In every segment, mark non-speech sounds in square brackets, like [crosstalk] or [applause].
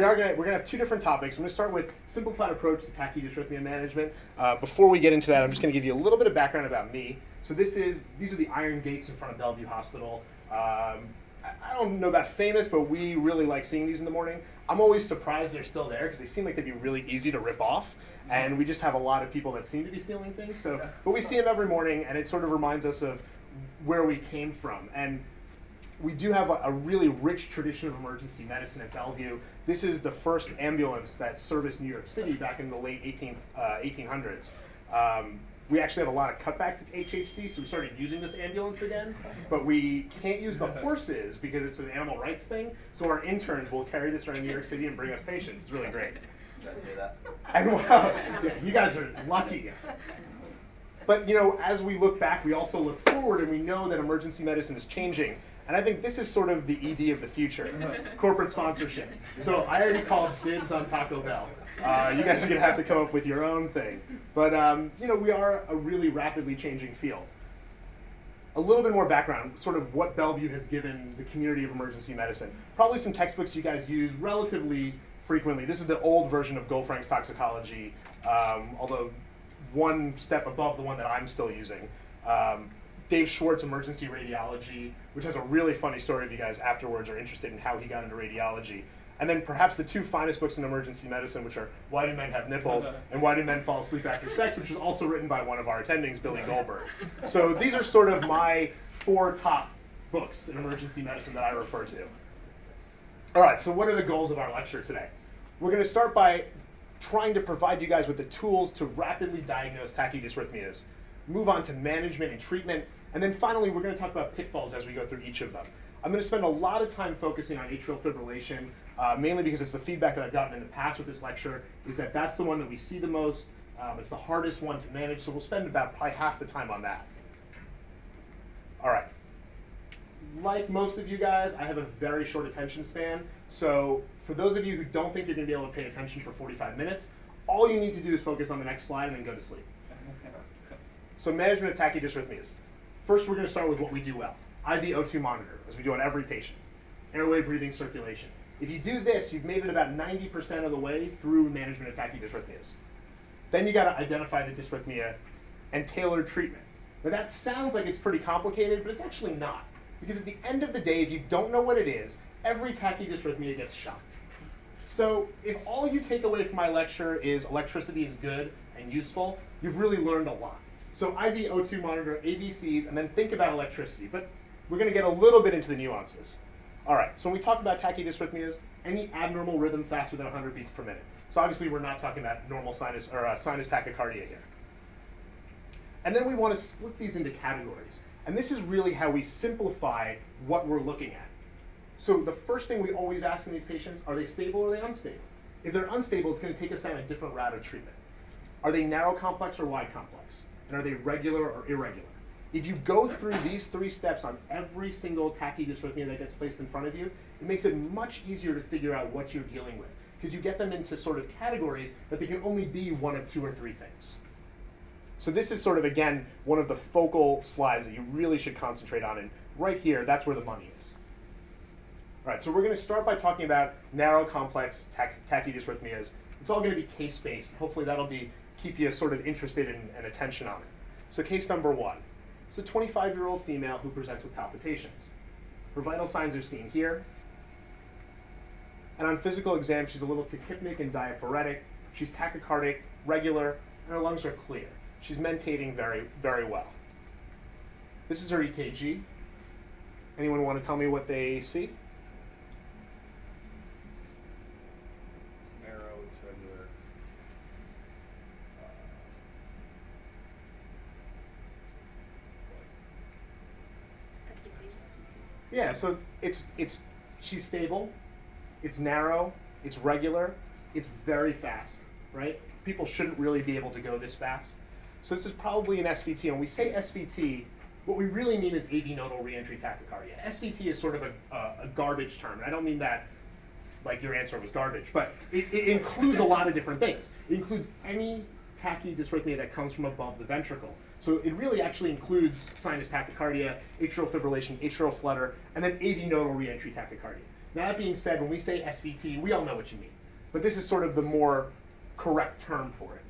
We are gonna, we're going to have two different topics. I'm going to start with simplified approach to tachydysrhythmia management. Uh, before we get into that, I'm just going to give you a little bit of background about me. So this is these are the iron gates in front of Bellevue Hospital. Um, I don't know about famous, but we really like seeing these in the morning. I'm always surprised they're still there because they seem like they'd be really easy to rip off, and we just have a lot of people that seem to be stealing things. So, but we see them every morning, and it sort of reminds us of where we came from. And we do have a, a, really rich tradition of emergency medicine at Bellevue. This is the first ambulance that serviced New York City back in the late 18th, uh, 1800s. Um, we actually have a lot of cutbacks at HHC, so we started using this ambulance again. But we can't use the horses because it's an animal rights thing. So our interns will carry this around New York City and bring us patients. It's really great. And wow, [laughs] you guys are lucky. But you know, as we look back, we also look forward, and we know that emergency medicine is changing. And I think this is sort of the ED of the future, [laughs] corporate sponsorship. So I already called dibs on Taco Bell. Uh, you guys are going to have to come up with your own thing. But, um, you know, we are a really rapidly changing field. A little bit more background, sort of what Bellevue has given the community of emergency medicine. Probably some textbooks you guys use relatively frequently. This is the old version of Goldfrank's toxicology, um, although one step above the one that I'm still using. Um, Dave Schwartz, Emergency Radiology, which has a really funny story if you guys afterwards are interested in how he got into radiology. And then perhaps the two finest books in emergency medicine, which are Why Do Men Have Nipples and Why Do Men Fall Asleep After Sex, which was also written by one of our attendings, Billy Goldberg. So these are sort of my four top books in emergency medicine that I refer to. All right, so what are the goals of our lecture today? We're going to start by trying to provide you guys with the tools to rapidly diagnose tachydysrhythmias move on to management and treatment, and then finally, we're going to talk about pitfalls as we go through each of them. I'm going to spend a lot of time focusing on atrial fibrillation, uh, mainly because it's the feedback that I've gotten in the past with this lecture, is that that's the one that we see the most. Um, it's the hardest one to manage, so we'll spend about probably half the time on that. All right. Like most of you guys, I have a very short attention span. So for those of you who don't think you're going to be able to pay attention for 45 minutes, all you need to do is focus on the next slide and then go to sleep. So management of tachydysrhythmias. First, we're going to start with what we do well. IV O2 monitor, as we do on every patient. Airway, breathing, circulation. If you do this, you've made it about 90% of the way through management of tachydysrhythmias. Then you got to identify the dysrhythmia and tailor treatment. Now that sounds like it's pretty complicated, but it's actually not. Because at the end of the day, if you don't know what it is, every tachydysrhythmia gets shocked. So if all you take away from my lecture is electricity is good and useful, you've really learned a lot. So IV O2 monitor, ABCs, and then think about electricity. But we're going to get a little bit into the nuances. All right, so when we talk about tachydysrhythmias, any abnormal rhythm faster than 100 beats per minute. So obviously we're not talking about normal sinus or uh, sinus tachycardia here. And then we want to split these into categories. And this is really how we simplify what we're looking at. So the first thing we always ask in these patients, are they stable or are they unstable? If they're unstable, it's going to take us down a different route of treatment. Are they narrow complex or wide complex? And are they regular or irregular? If you go through these three steps on every single tachydysrhythmia that gets placed in front of you, it makes it much easier to figure out what you're dealing with because you get them into sort of categories that they can only be one of two or three things. So this is sort of, again, one of the focal slides that you really should concentrate on. And right here, that's where the money is. All right, so we're going to start by talking about narrow complex tach tachydysrhythmias. It's all going to be case-based. Hopefully that'll be keep you sort of interested in, and attention on it. So case number one. It's a 25-year-old female who presents with palpitations. Her vital signs are seen here. And on physical exam, she's a little tachypneic and diaphoretic. She's tachycardic, regular, and her lungs are clear. She's mentating very, very well. This is her EKG. Anyone want to tell me what they see? Yeah, so it's it's she's stable, it's narrow, it's regular, it's very fast, right? People shouldn't really be able to go this fast. So this is probably an SVT. And when we say SVT, what we really mean is AV nodal reentry tachycardia. SVT is sort of a, a, a garbage term. And I don't mean that like your answer was garbage, but it, it includes a lot of different things. It includes any tachydysrhythmia that comes from above the ventricle. So it really actually includes sinus tachycardia, atrial fibrillation, atrial flutter, and then AV nodal reentry tachycardia. Now that being said, when we say SVT, we all know what you mean. But this is sort of the more correct term for it.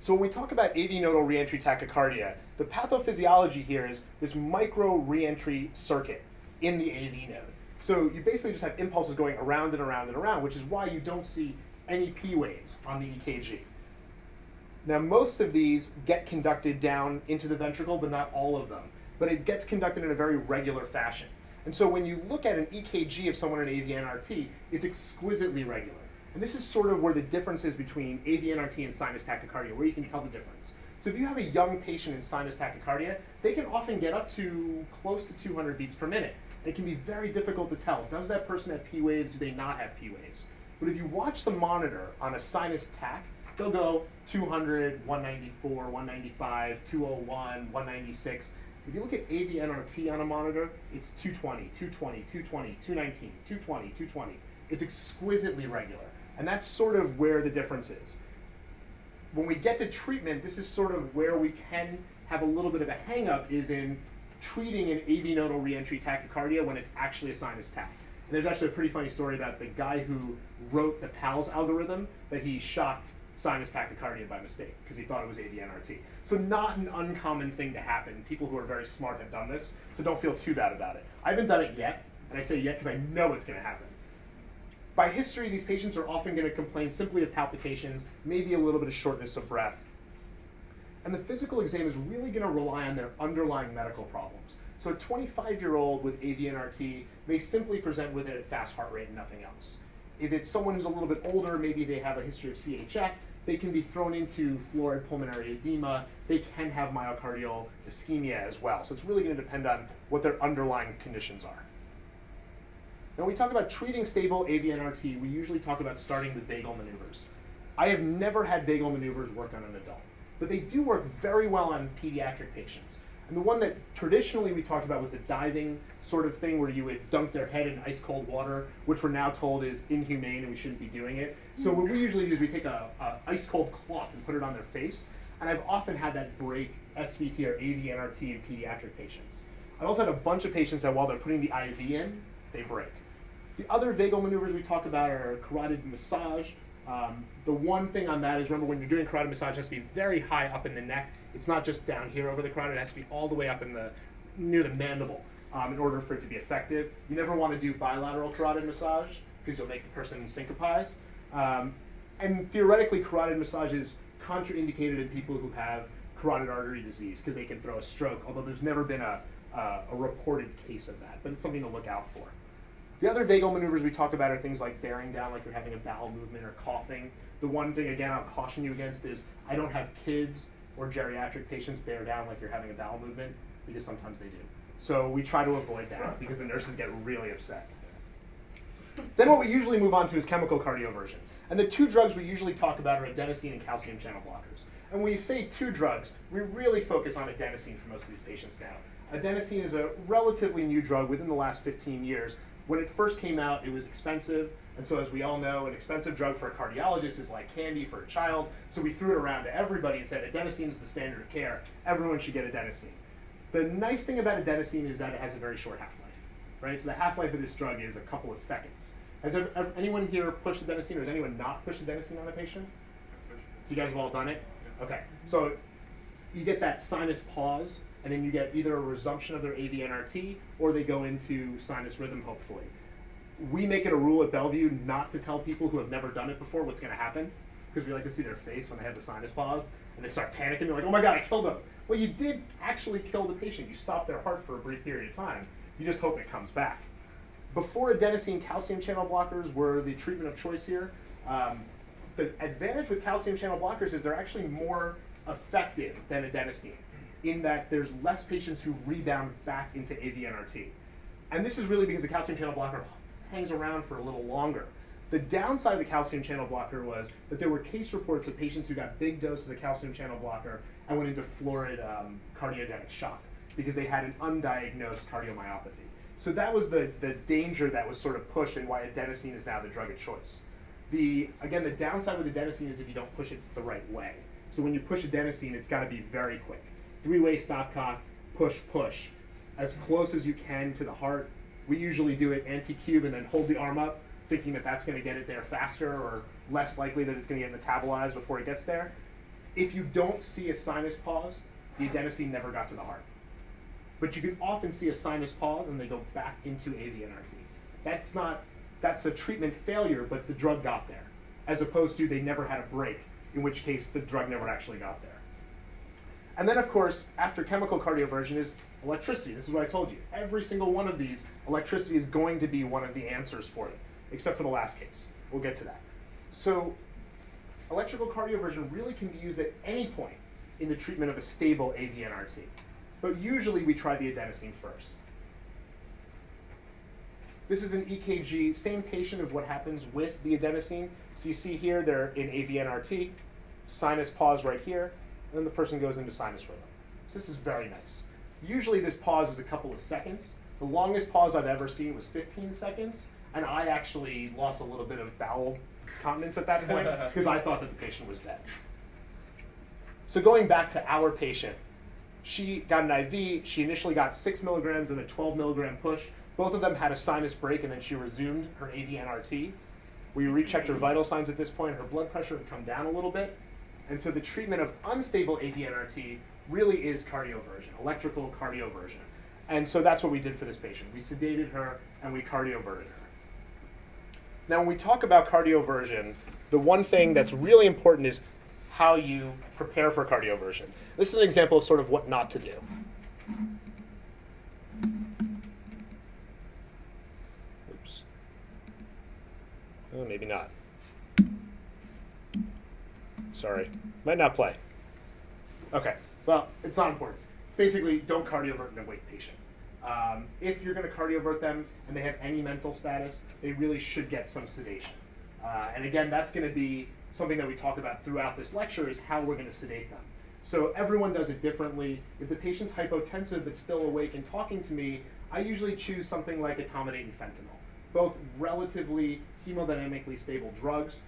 So when we talk about AV nodal reentry tachycardia, the pathophysiology here is this micro reentry circuit in the AV node. So you basically just have impulses going around and around and around, which is why you don't see any P waves on the EKG. Now most of these get conducted down into the ventricle, but not all of them. But it gets conducted in a very regular fashion. And so when you look at an EKG of someone in AVNRT, it's exquisitely regular. And this is sort of where the difference is between AVNRT and sinus tachycardia, where you can tell the difference. So if you have a young patient in sinus tachycardia, they can often get up to close to 200 beats per minute. It can be very difficult to tell. Does that person have P waves? Do they not have P waves? But if you watch the monitor on a sinus tach, they'll go 200, 194, 195, 201, 196. If you look at AV NRT on a monitor, it's 220, 220, 220, 219, 220, 220. It's exquisitely regular. And that's sort of where the difference is. When we get to treatment, this is sort of where we can have a little bit of a hangup is in treating an AV nodal reentry tachycardia when it's actually a sinus tach. And there's actually a pretty funny story about the guy who wrote the PALS algorithm that he shocked sinus tachycardia by mistake because he thought it was AVNRT. So not an uncommon thing to happen. People who are very smart have done this, so don't feel too bad about it. I haven't done it yet, and I say yet because I know it's going to happen. By history, these patients are often going to complain simply of palpitations, maybe a little bit of shortness of breath. And the physical exam is really going to rely on their underlying medical problems. So a 25-year-old with AVNRT may simply present with it at fast heart rate and nothing else. If it's someone who's a little bit older, maybe they have a history of CHF, they can be thrown into florid pulmonary edema. They can have myocardial ischemia as well. So it's really going to depend on what their underlying conditions are. Now, when we talk about treating stable AVNRT, we usually talk about starting with vagal maneuvers. I have never had vagal maneuvers work on an adult, but they do work very well on pediatric patients. And the one that traditionally we talked about was the diving sort of thing where you would dunk their head in ice cold water, which we're now told is inhumane and we shouldn't be doing it. So what we usually do is we take a, a ice cold cloth and put it on their face. And I've often had that break SVT or AVNRT in pediatric patients. I've also had a bunch of patients that while they're putting the IV in, they break. The other vagal maneuvers we talk about are carotid massage. Um, the one thing on that is remember when you're doing carotid massage, it has to be very high up in the neck. It's not just down here over the carotid, it has to be all the way up in the near the mandible um, in order for it to be effective. You never want to do bilateral carotid massage because you'll make the person syncopize. Um, and theoretically, carotid massage is contraindicated in people who have carotid artery disease because they can throw a stroke, although there's never been a, uh, a reported case of that, but it's something to look out for. The other vagal maneuvers we talk about are things like bearing down, like you're having a bowel movement or coughing. The one thing, again, I'll caution you against is I don't have kids or geriatric patients bear down like you're having a bowel movement because sometimes they do. So we try to avoid that because the nurses get really upset. Then what we usually move on to is chemical cardioversion. And the two drugs we usually talk about are adenosine and calcium channel blockers. And when we say two drugs, we really focus on adenosine for most of these patients now. Adenosine is a relatively new drug within the last 15 years. When it first came out, it was expensive. And so as we all know, an expensive drug for a cardiologist is like candy for a child. So we threw it around to everybody and said adenosine is the standard of care. Everyone should get adenosine. The nice thing about adenosine is that it has a very short half-life, right? So the half-life of this drug is a couple of seconds. Has ever, anyone here pushed adenosine, or has anyone not pushed adenosine on a patient? So you guys have all done it? Okay. So you get that sinus pause, and then you get either a resumption of their AVNRT, or they go into sinus rhythm, hopefully. We make it a rule at Bellevue not to tell people who have never done it before what's going to happen, because we like to see their face when they have the sinus pause, and they start panicking. They're like, oh my god, I killed them. Well, you did actually kill the patient. You stopped their heart for a brief period of time. You just hope it comes back. Before adenosine, calcium channel blockers were the treatment of choice here. Um, the advantage with calcium channel blockers is they're actually more effective than adenosine in that there's less patients who rebound back into AVNRT. And this is really because the calcium channel blocker hangs around for a little longer. The downside of the calcium channel blocker was that there were case reports of patients who got big doses of calcium channel blocker and went into florid um, cardiogenic shock because they had an undiagnosed cardiomyopathy. So that was the, the danger that was sort of pushed and why adenosine is now the drug of choice. The, again, the downside with adenosine is if you don't push it the right way. So when you push adenosine, it's got to be very quick. Three-way stopcock, push, push, as close as you can to the heart, We usually do it antecube and then hold the arm up, thinking that that's going to get it there faster or less likely that it's going to get metabolized before it gets there. If you don't see a sinus pause, the adenosine never got to the heart. But you can often see a sinus pause and they go back into AVNRT. That's not, that's a treatment failure, but the drug got there, as opposed to they never had a break, in which case the drug never actually got there. And then, of course, after chemical cardioversion is electricity. This is what I told you. Every single one of these, electricity is going to be one of the answers for it, except for the last case. We'll get to that. So, electrical cardioversion really can be used at any point in the treatment of a stable AVNRT. But usually we try the adenosine first. This is an EKG, same patient of what happens with the adenosine. So you see here, they're in AVNRT, sinus pause right here, and then the person goes into sinus rhythm. So this is very nice. Usually this pause is a couple of seconds. The longest pause I've ever seen was 15 seconds, and I actually lost a little bit of bowel continence at that point [laughs] because I thought that the patient was dead. So going back to our patient, she got an IV. She initially got six milligrams and a 12 milligram push. Both of them had a sinus break, and then she resumed her AVNRT. We rechecked her mm-hmm. vital signs at this point. Her blood pressure had come down a little bit. And so the treatment of unstable AVNRT really is cardioversion, electrical cardioversion. And so that's what we did for this patient. We sedated her and we cardioverted her. Now, when we talk about cardioversion, the one thing that's really important is how you prepare for cardioversion. This is an example of sort of what not to do. Oops. Oh, maybe not. Sorry. Might not play. Okay. Well, it's not important. Basically, don't cardiovert an awake patient. Um, if you're going to cardiovert them and they have any mental status, they really should get some sedation. Uh, and again, that's going to be something that we talk about throughout this lecture is how we're going to sedate them. So everyone does it differently. If the patient's hypotensive but still awake and talking to me, I usually choose something like etomidate and fentanyl, both relatively hemodynamically stable drugs,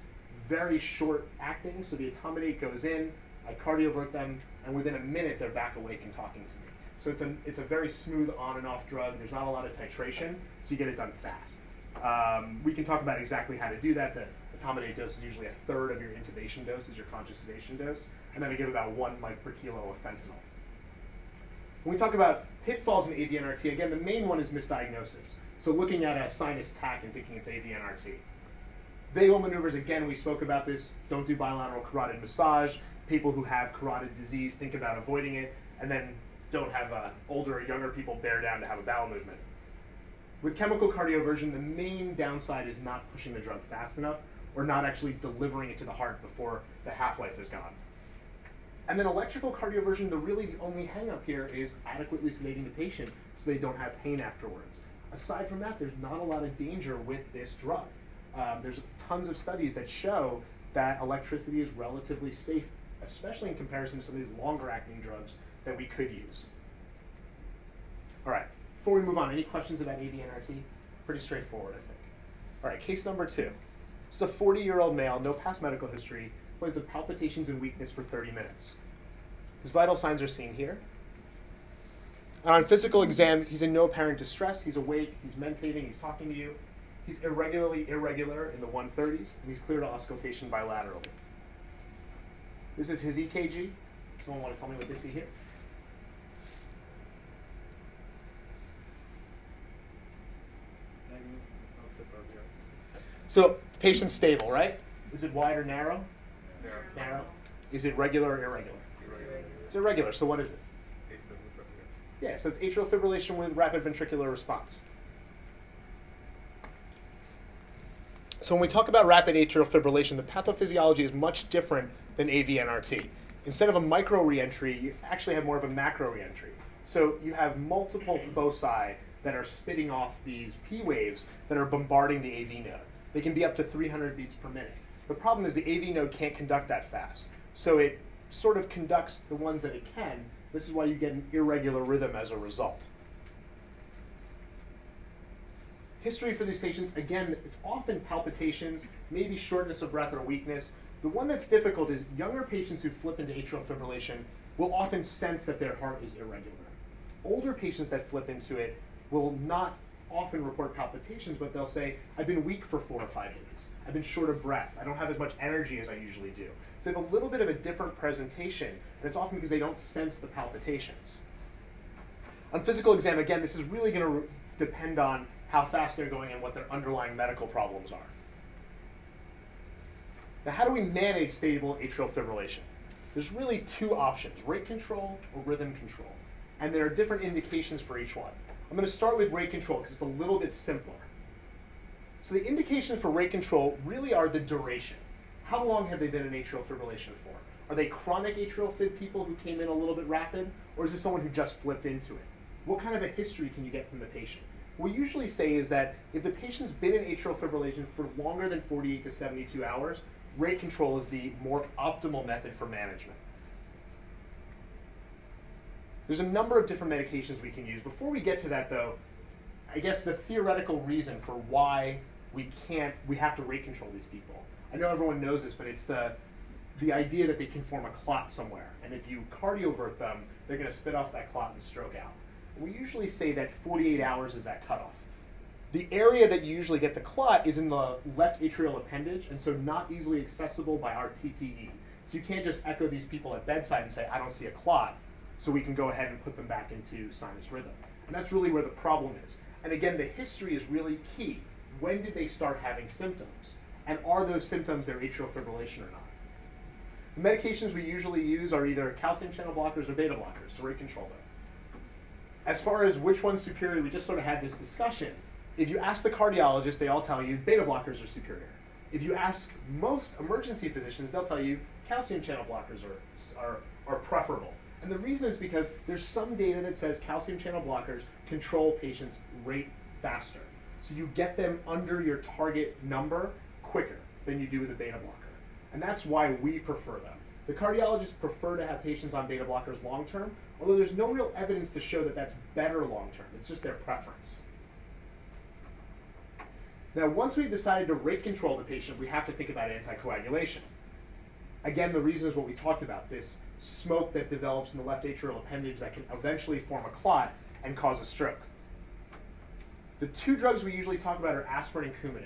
very short acting. So the etomidate goes in, I cardiovert them, and within a minute they're back awake and talking to me. So it's a, it's a very smooth on and off drug. There's not a lot of titration, so you get it done fast. Um, we can talk about exactly how to do that. The etomidate dose is usually a third of your intubation dose, is your conscious sedation dose, and then I give about one mic per kilo of fentanyl. When we talk about pitfalls in AVNRT, again, the main one is misdiagnosis. So looking at a sinus tach and thinking it's AVNRT. Vagal maneuvers, again, we spoke about this. Don't do bilateral carotid massage. People who have carotid disease think about avoiding it, and then don't have uh, older or younger people bear down to have a bowel movement. With chemical cardioversion, the main downside is not pushing the drug fast enough or not actually delivering it to the heart before the half-life is gone. And then electrical cardioversion, the really the only hang-up here is adequately sedating the patient so they don't have pain afterwards. Aside from that, there's not a lot of danger with this drug. Um, there's tons of studies that show that electricity is relatively safe, especially in comparison to some of these longer-acting drugs that we could use. All right, before we move on, any questions about AVNRT? Pretty straightforward, I think. All right, case number two. It's a 40-year-old male, no past medical history, complains of palpitations and weakness for 30 minutes. His vital signs are seen here. And on physical exam, he's in no apparent distress. He's awake, he's mentating, he's talking to you. He's irregularly irregular in the 130s, and he's clear to auscultation bilaterally. This is his EKG. Someone want to tell me what they see here? So patient's stable, right? Is it wide or narrow? Narrow. Narrow. Is it regular or irregular? Irregular. It's irregular. So what is it? Yeah, so it's atrial fibrillation with rapid ventricular response. So when we talk about rapid atrial fibrillation, the pathophysiology is much different than AVNRT. Instead of a micro reentry, you actually have more of a macro reentry. So you have multiple foci that are spitting off these P waves that are bombarding the AV node. They can be up to 300 beats per minute. The problem is the AV node can't conduct that fast. So it sort of conducts the ones that it can. This is why you get an irregular rhythm as a result. History for these patients, again, it's often palpitations, maybe shortness of breath or weakness. The one that's difficult is younger patients who flip into atrial fibrillation will often sense that their heart is irregular. Older patients that flip into it will not often report palpitations, but they'll say, I've been weak for four or five days. I've been short of breath. I don't have as much energy as I usually do. So they have a little bit of a different presentation, and it's often because they don't sense the palpitations. On physical exam, again, this is really going to depend on how fast they're going and what their underlying medical problems are. Now, how do we manage stable atrial fibrillation? There's really two options, rate control or rhythm control. And there are different indications for each one. I'm going to start with rate control because it's a little bit simpler. So the indications for rate control really are the duration. How long have they been in atrial fibrillation for? Are they chronic atrial fib people who came in a little bit rapid, or is this someone who just flipped into it? What kind of a history can you get from the patient? What we usually say is that if the patient's been in atrial fibrillation for longer than 48 to 72 hours, rate control is the more optimal method for management. There's a number of different medications we can use. Before we get to that though, I guess the theoretical reason for why we can't, we have to rate control these people. I know everyone knows this, but it's the, the idea that they can form a clot somewhere. And if you cardiovert them, they're gonna spit off that clot and stroke out. We usually say that 48 hours is that cutoff. The area that you usually get the clot is in the left atrial appendage, and so not easily accessible by our TTE. So you can't just echo these people at bedside and say, I don't see a clot, so we can go ahead and put them back into sinus rhythm. And that's really where the problem is. And again, the history is really key. When did they start having symptoms? And are those symptoms their atrial fibrillation or not? The medications we usually use are either calcium channel blockers or beta blockers to rate control them. As far as which one's superior, we just sort of had this discussion. If you ask the cardiologist, they all tell you beta blockers are superior. If you ask most emergency physicians, they'll tell you calcium channel blockers are, are, are preferable. And the reason is because there's some data that says calcium channel blockers control patients' rate faster. So you get them under your target number quicker than you do with a beta blocker. And that's why we prefer them. The cardiologists prefer to have patients on beta blockers long term, although there's no real evidence to show that that's better long term. It's just their preference. Now, once we've decided to rate control the patient, we have to think about anticoagulation. Again, the reason is what we talked about this smoke that develops in the left atrial appendage that can eventually form a clot and cause a stroke. The two drugs we usually talk about are aspirin and Coumadin.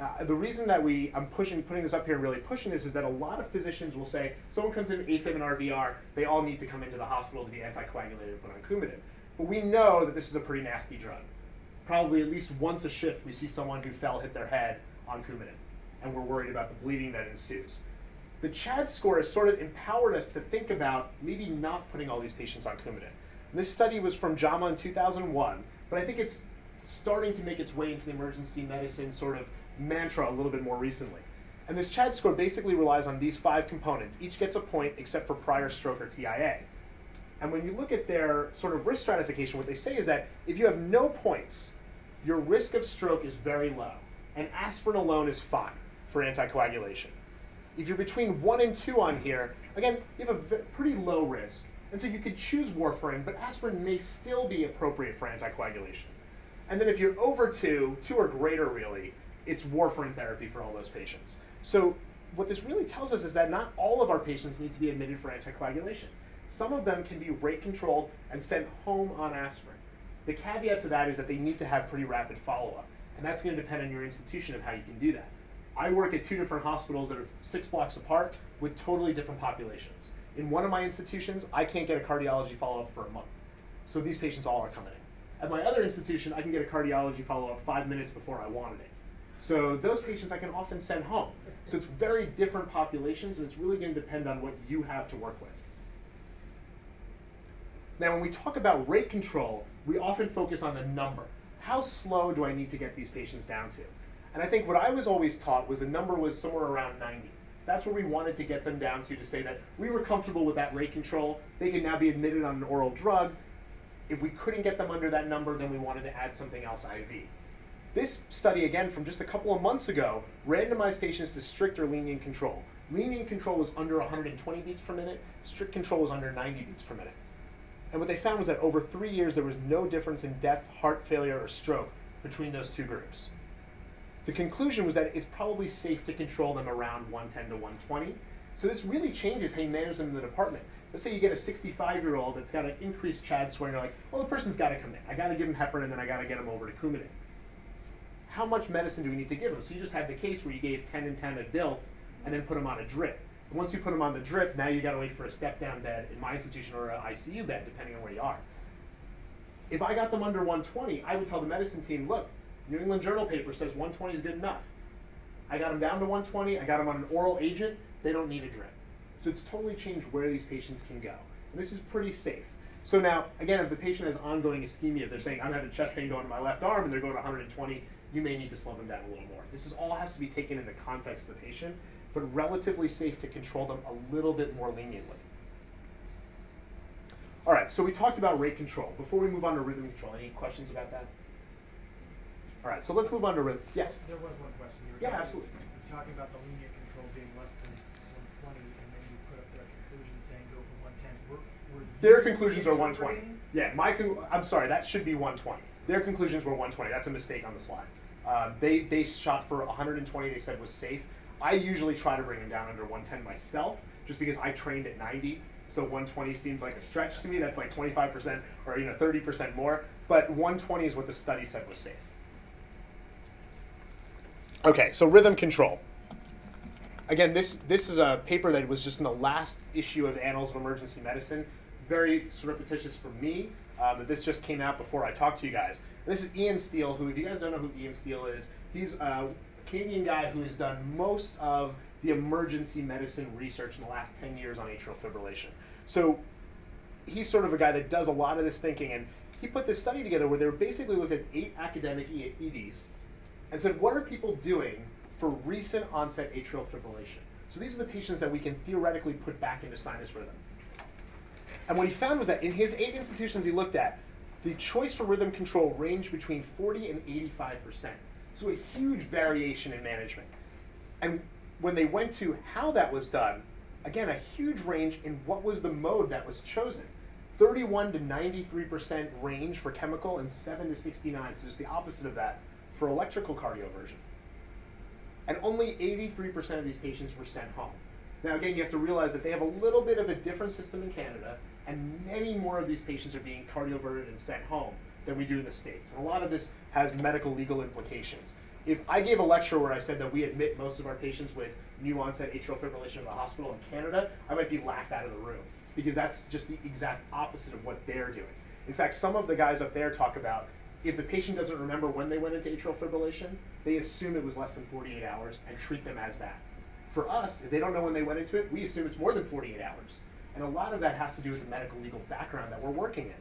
Uh, the reason that we I'm pushing putting this up here and really pushing this is that a lot of physicians will say someone comes in with AFib and RVR, they all need to come into the hospital to be anticoagulated and put on Coumadin. But we know that this is a pretty nasty drug. Probably at least once a shift we see someone who fell hit their head on Coumadin, and we're worried about the bleeding that ensues. The CHAD score has sort of empowered us to think about maybe not putting all these patients on Coumadin. This study was from JAMA in 2001, but I think it's starting to make its way into the emergency medicine sort of mantra a little bit more recently. And this CHAD score basically relies on these five components. Each gets a point except for prior stroke or TIA. And when you look at their sort of risk stratification, what they say is that if you have no points, your risk of stroke is very low. And aspirin alone is fine for anticoagulation. If you're between one and two on here, again, you have a pretty low risk. And so you could choose warfarin, but aspirin may still be appropriate for anticoagulation. And then if you're over two, two or greater really, it's warfarin therapy for all those patients. So what this really tells us is that not all of our patients need to be admitted for anticoagulation. Some of them can be rate controlled and sent home on aspirin. The caveat to that is that they need to have pretty rapid follow-up, and that's going to depend on your institution of how you can do that. I work at two different hospitals that are six blocks apart with totally different populations. In one of my institutions, I can't get a cardiology follow-up for a month. So these patients all are coming in. At my other institution, I can get a cardiology follow-up five minutes before I wanted it. So those patients I can often send home. So it's very different populations, and it's really going to depend on what you have to work with. Now, when we talk about rate control, we often focus on the number. How slow do I need to get these patients down to? And I think what I was always taught was the number was somewhere around 90. That's where we wanted to get them down to to say that we were comfortable with that rate control. They could now be admitted on an oral drug. If we couldn't get them under that number, then we wanted to add something else IV. This study, again, from just a couple of months ago, randomized patients to strict or lenient control. Lenient control was under 120 beats per minute, strict control was under 90 beats per minute. And what they found was that over three years, there was no difference in death, heart failure, or stroke between those two groups. The conclusion was that it's probably safe to control them around 110 to 120. So this really changes how you manage them in the department. Let's say you get a 65 year old that's got an increased CHAD and you're like, well, the person's got to come in. I got to give them heparin, and then I got to get them over to Coumadin. How much medicine do we need to give them? So you just had the case where you gave 10 and 10 a DILT, and then put them on a drip. And once you put them on the drip, now you got to wait for a step down bed in my institution or an ICU bed, depending on where you are. If I got them under 120, I would tell the medicine team, look, New England Journal paper says 120 is good enough. I got them down to 120. I got them on an oral agent. They don't need a drip. So it's totally changed where these patients can go. And this is pretty safe. So now, again, if the patient has ongoing ischemia, they're saying, I'm having chest pain going to my left arm, and they're going to 120, you may need to slow them down a little more. This is all has to be taken in the context of the patient, but relatively safe to control them a little bit more leniently. All right, so we talked about rate control. Before we move on to rhythm control, any questions about that? All right, so let's move on to rhythm. Yes? There was one question. You were Yeah, talking- absolutely. You were talking about the lenient control being less than one twenty, and then you put up that conclusion saying go from one ten. Were, were Their conclusions are 120. Yeah, my I'm sorry, that should be 120. Their conclusions were 120. That's a mistake on the slide. Um, they they shot for 120. They said was safe. I usually try to bring them down under 110 myself, just because I trained at 90. So 120 seems like a stretch to me. That's like 25% or you know 30% more. But 120 is what the study said was safe. Okay, so rhythm control. Again, this this is a paper that was just in the last issue of Annals of Emergency Medicine. Very surreptitious for me um, that this just came out before I talked to you guys. This is Ian Stiell, who, if you guys don't know who Ian Stiell is, he's a Canadian guy who has done most of the emergency medicine research in the last 10 years on atrial fibrillation. So he's sort of a guy that does a lot of this thinking, and he put this study together where they basically looked at eight academic EDs and said, what are people doing for recent onset atrial fibrillation? So these are the patients that we can theoretically put back into sinus rhythm. And what he found was that in his eight institutions he looked at, the choice for rhythm control ranged between 40 and 85%. So a huge variation in management. And when they went to how that was done, again, a huge range in what was the mode that was chosen. 31 to 93% range for chemical and 7 to 69, so just the opposite of that for electrical cardioversion. And only 83% of these patients were sent home. Now, again, you have to realize that they have a little bit of a different system in Canada, and many more of these patients are being cardioverted and sent home than we do in the States. And a lot of this has medical legal implications. If I gave a lecture where I said that we admit most of our patients with new onset atrial fibrillation to the hospital in Canada, I might be laughed out of the room because that's just the exact opposite of what they're doing. In fact, some of the guys up there talk about if the patient doesn't remember when they went into atrial fibrillation, they assume it was less than 48 hours and treat them as that. For us, if they don't know when they went into it, we assume it's more than 48 hours. And a lot of that has to do with the medical legal background that we're working in.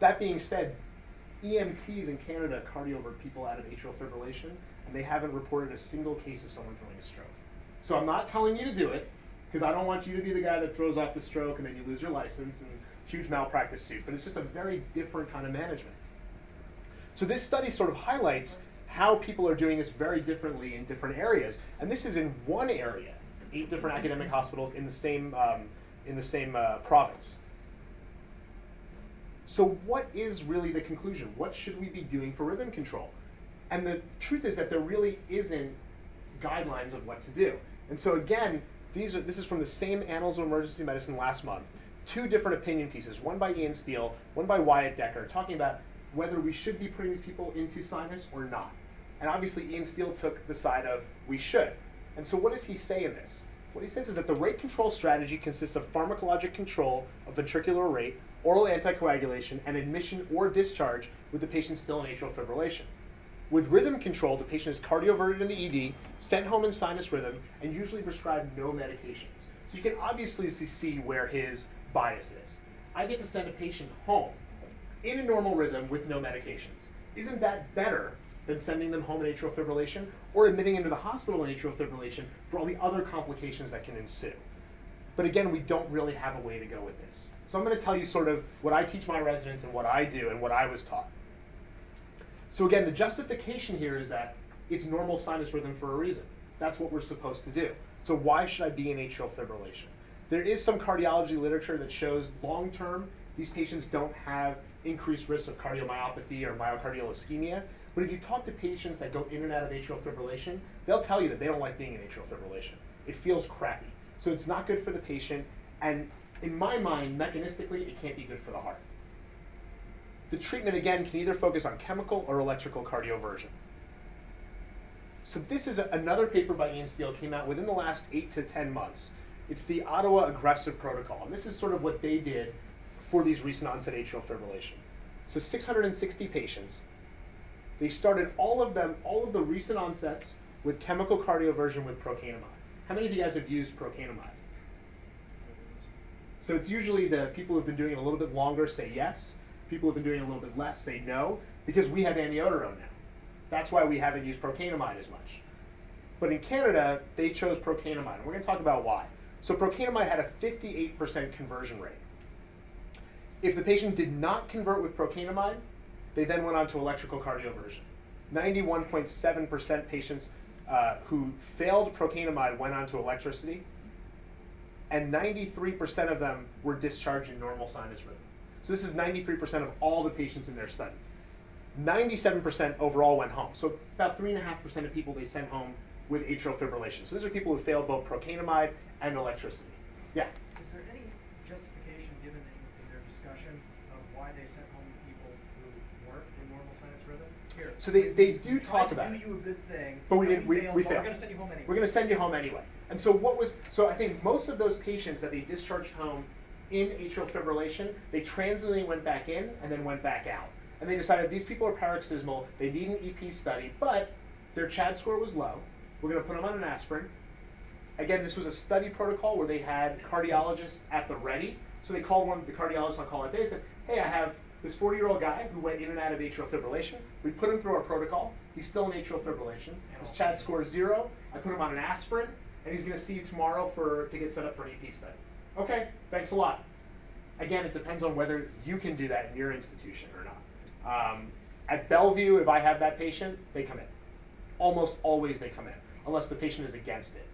That being said, EMTs in Canada cardiovert people out of atrial fibrillation, and they haven't reported a single case of someone throwing a stroke. So I'm not telling you to do it, because I don't want you to be the guy that throws off the stroke and then you lose your license and huge malpractice suit. But it's just a very different kind of management. So this study sort of highlights how people are doing this very differently in different areas, and this is in one area, eight different academic hospitals in the same um, in the same uh, province. So what is really the conclusion? What should we be doing for rhythm control? And the truth is that there really isn't guidelines of what to do. And so again, these are this is from the same Annals of Emergency Medicine last month. Two different opinion pieces, one by Ian Stiell, one by Wyatt Decker, talking about whether we should be putting these people into sinus or not. And obviously Ian Stiell took the side of we should. And so what does he say in this? What he says is that the rate control strategy consists of pharmacologic control of ventricular rate, oral anticoagulation, and admission or discharge with the patient still in atrial fibrillation. With rhythm control, the patient is cardioverted in the ED, sent home in sinus rhythm, and usually prescribed no medications. So you can obviously see where his bias is. I get to send a patient home in a normal rhythm with no medications. Isn't that better than sending them home in atrial fibrillation or admitting into the hospital in atrial fibrillation for all the other complications that can ensue? But again, we don't really have a way to go with this. So I'm going to tell you sort of what I teach my residents and what I do and what I was taught. So again, the justification here is that it's normal sinus rhythm for a reason. That's what we're supposed to do. So why should I be in atrial fibrillation? There is some cardiology literature that shows long term these patients don't have increased risk of cardiomyopathy or myocardial ischemia. But if you talk to patients that go in and out of atrial fibrillation, they'll tell you that they don't like being in atrial fibrillation. It feels crappy. So it's not good for the patient, and in my mind, mechanistically, it can't be good for the heart. The treatment, again, can either focus on chemical or electrical cardioversion. So this is a, another paper by Ian Stiell came out within the last eight to 10 months. It's the Ottawa Aggressive Protocol, and this is sort of what they did for these recent onset atrial fibrillation. So 660 patients, they started all of them, all of the recent onsets with chemical cardioversion with procainamide. How many of you guys have used procainamide? So it's usually the people who've been doing it a little bit longer say yes. People who've been doing it a little bit less say no, because we have amiodarone now. That's why we haven't used procainamide as much. But in Canada, they chose procainamide, and we're going to talk about why. So procainamide had a 58% conversion rate. If the patient did not convert with procainamide, they then went on to electrical cardioversion. 91.7% patients uh, who failed procainamide went on to electricity, and 93% of them were discharged in normal sinus rhythm. So this is 93% of all the patients in their study. 97% overall went home. So about 3.5% of people they sent home with atrial fibrillation. So these are people who failed both procainamide and electricity. Yeah? Is there any justification given in, in their discussion of why they sent home people who weren't in normal sinus rhythm? Here. So they- they do talk about to it. do you a good thing. But we didn't- we- failed, we failed. We're gonna send you home anyway. We're going to send you home anyway. And so what was so I think most of those patients that they discharged home in atrial fibrillation, they transiently went back in and then went back out. And they decided these people are paroxysmal, they need an EP study, but their CHAD score was low. We're going to put them on an aspirin. Again, this was a study protocol where they had cardiologists at the ready. So they called one of the cardiologist on call that day and said, Hey, I have this 40 year old guy who went in and out of atrial fibrillation. We put him through our protocol. He's still in atrial fibrillation. His CHAD score is zero. I put him on an aspirin, and he's going to see you tomorrow for to get set up for an EP study. Okay, thanks a lot. Again, it depends on whether you can do that in your institution or not. Um, at Bellevue, if I have that patient, they come in. Almost always they come in, unless the patient is against it.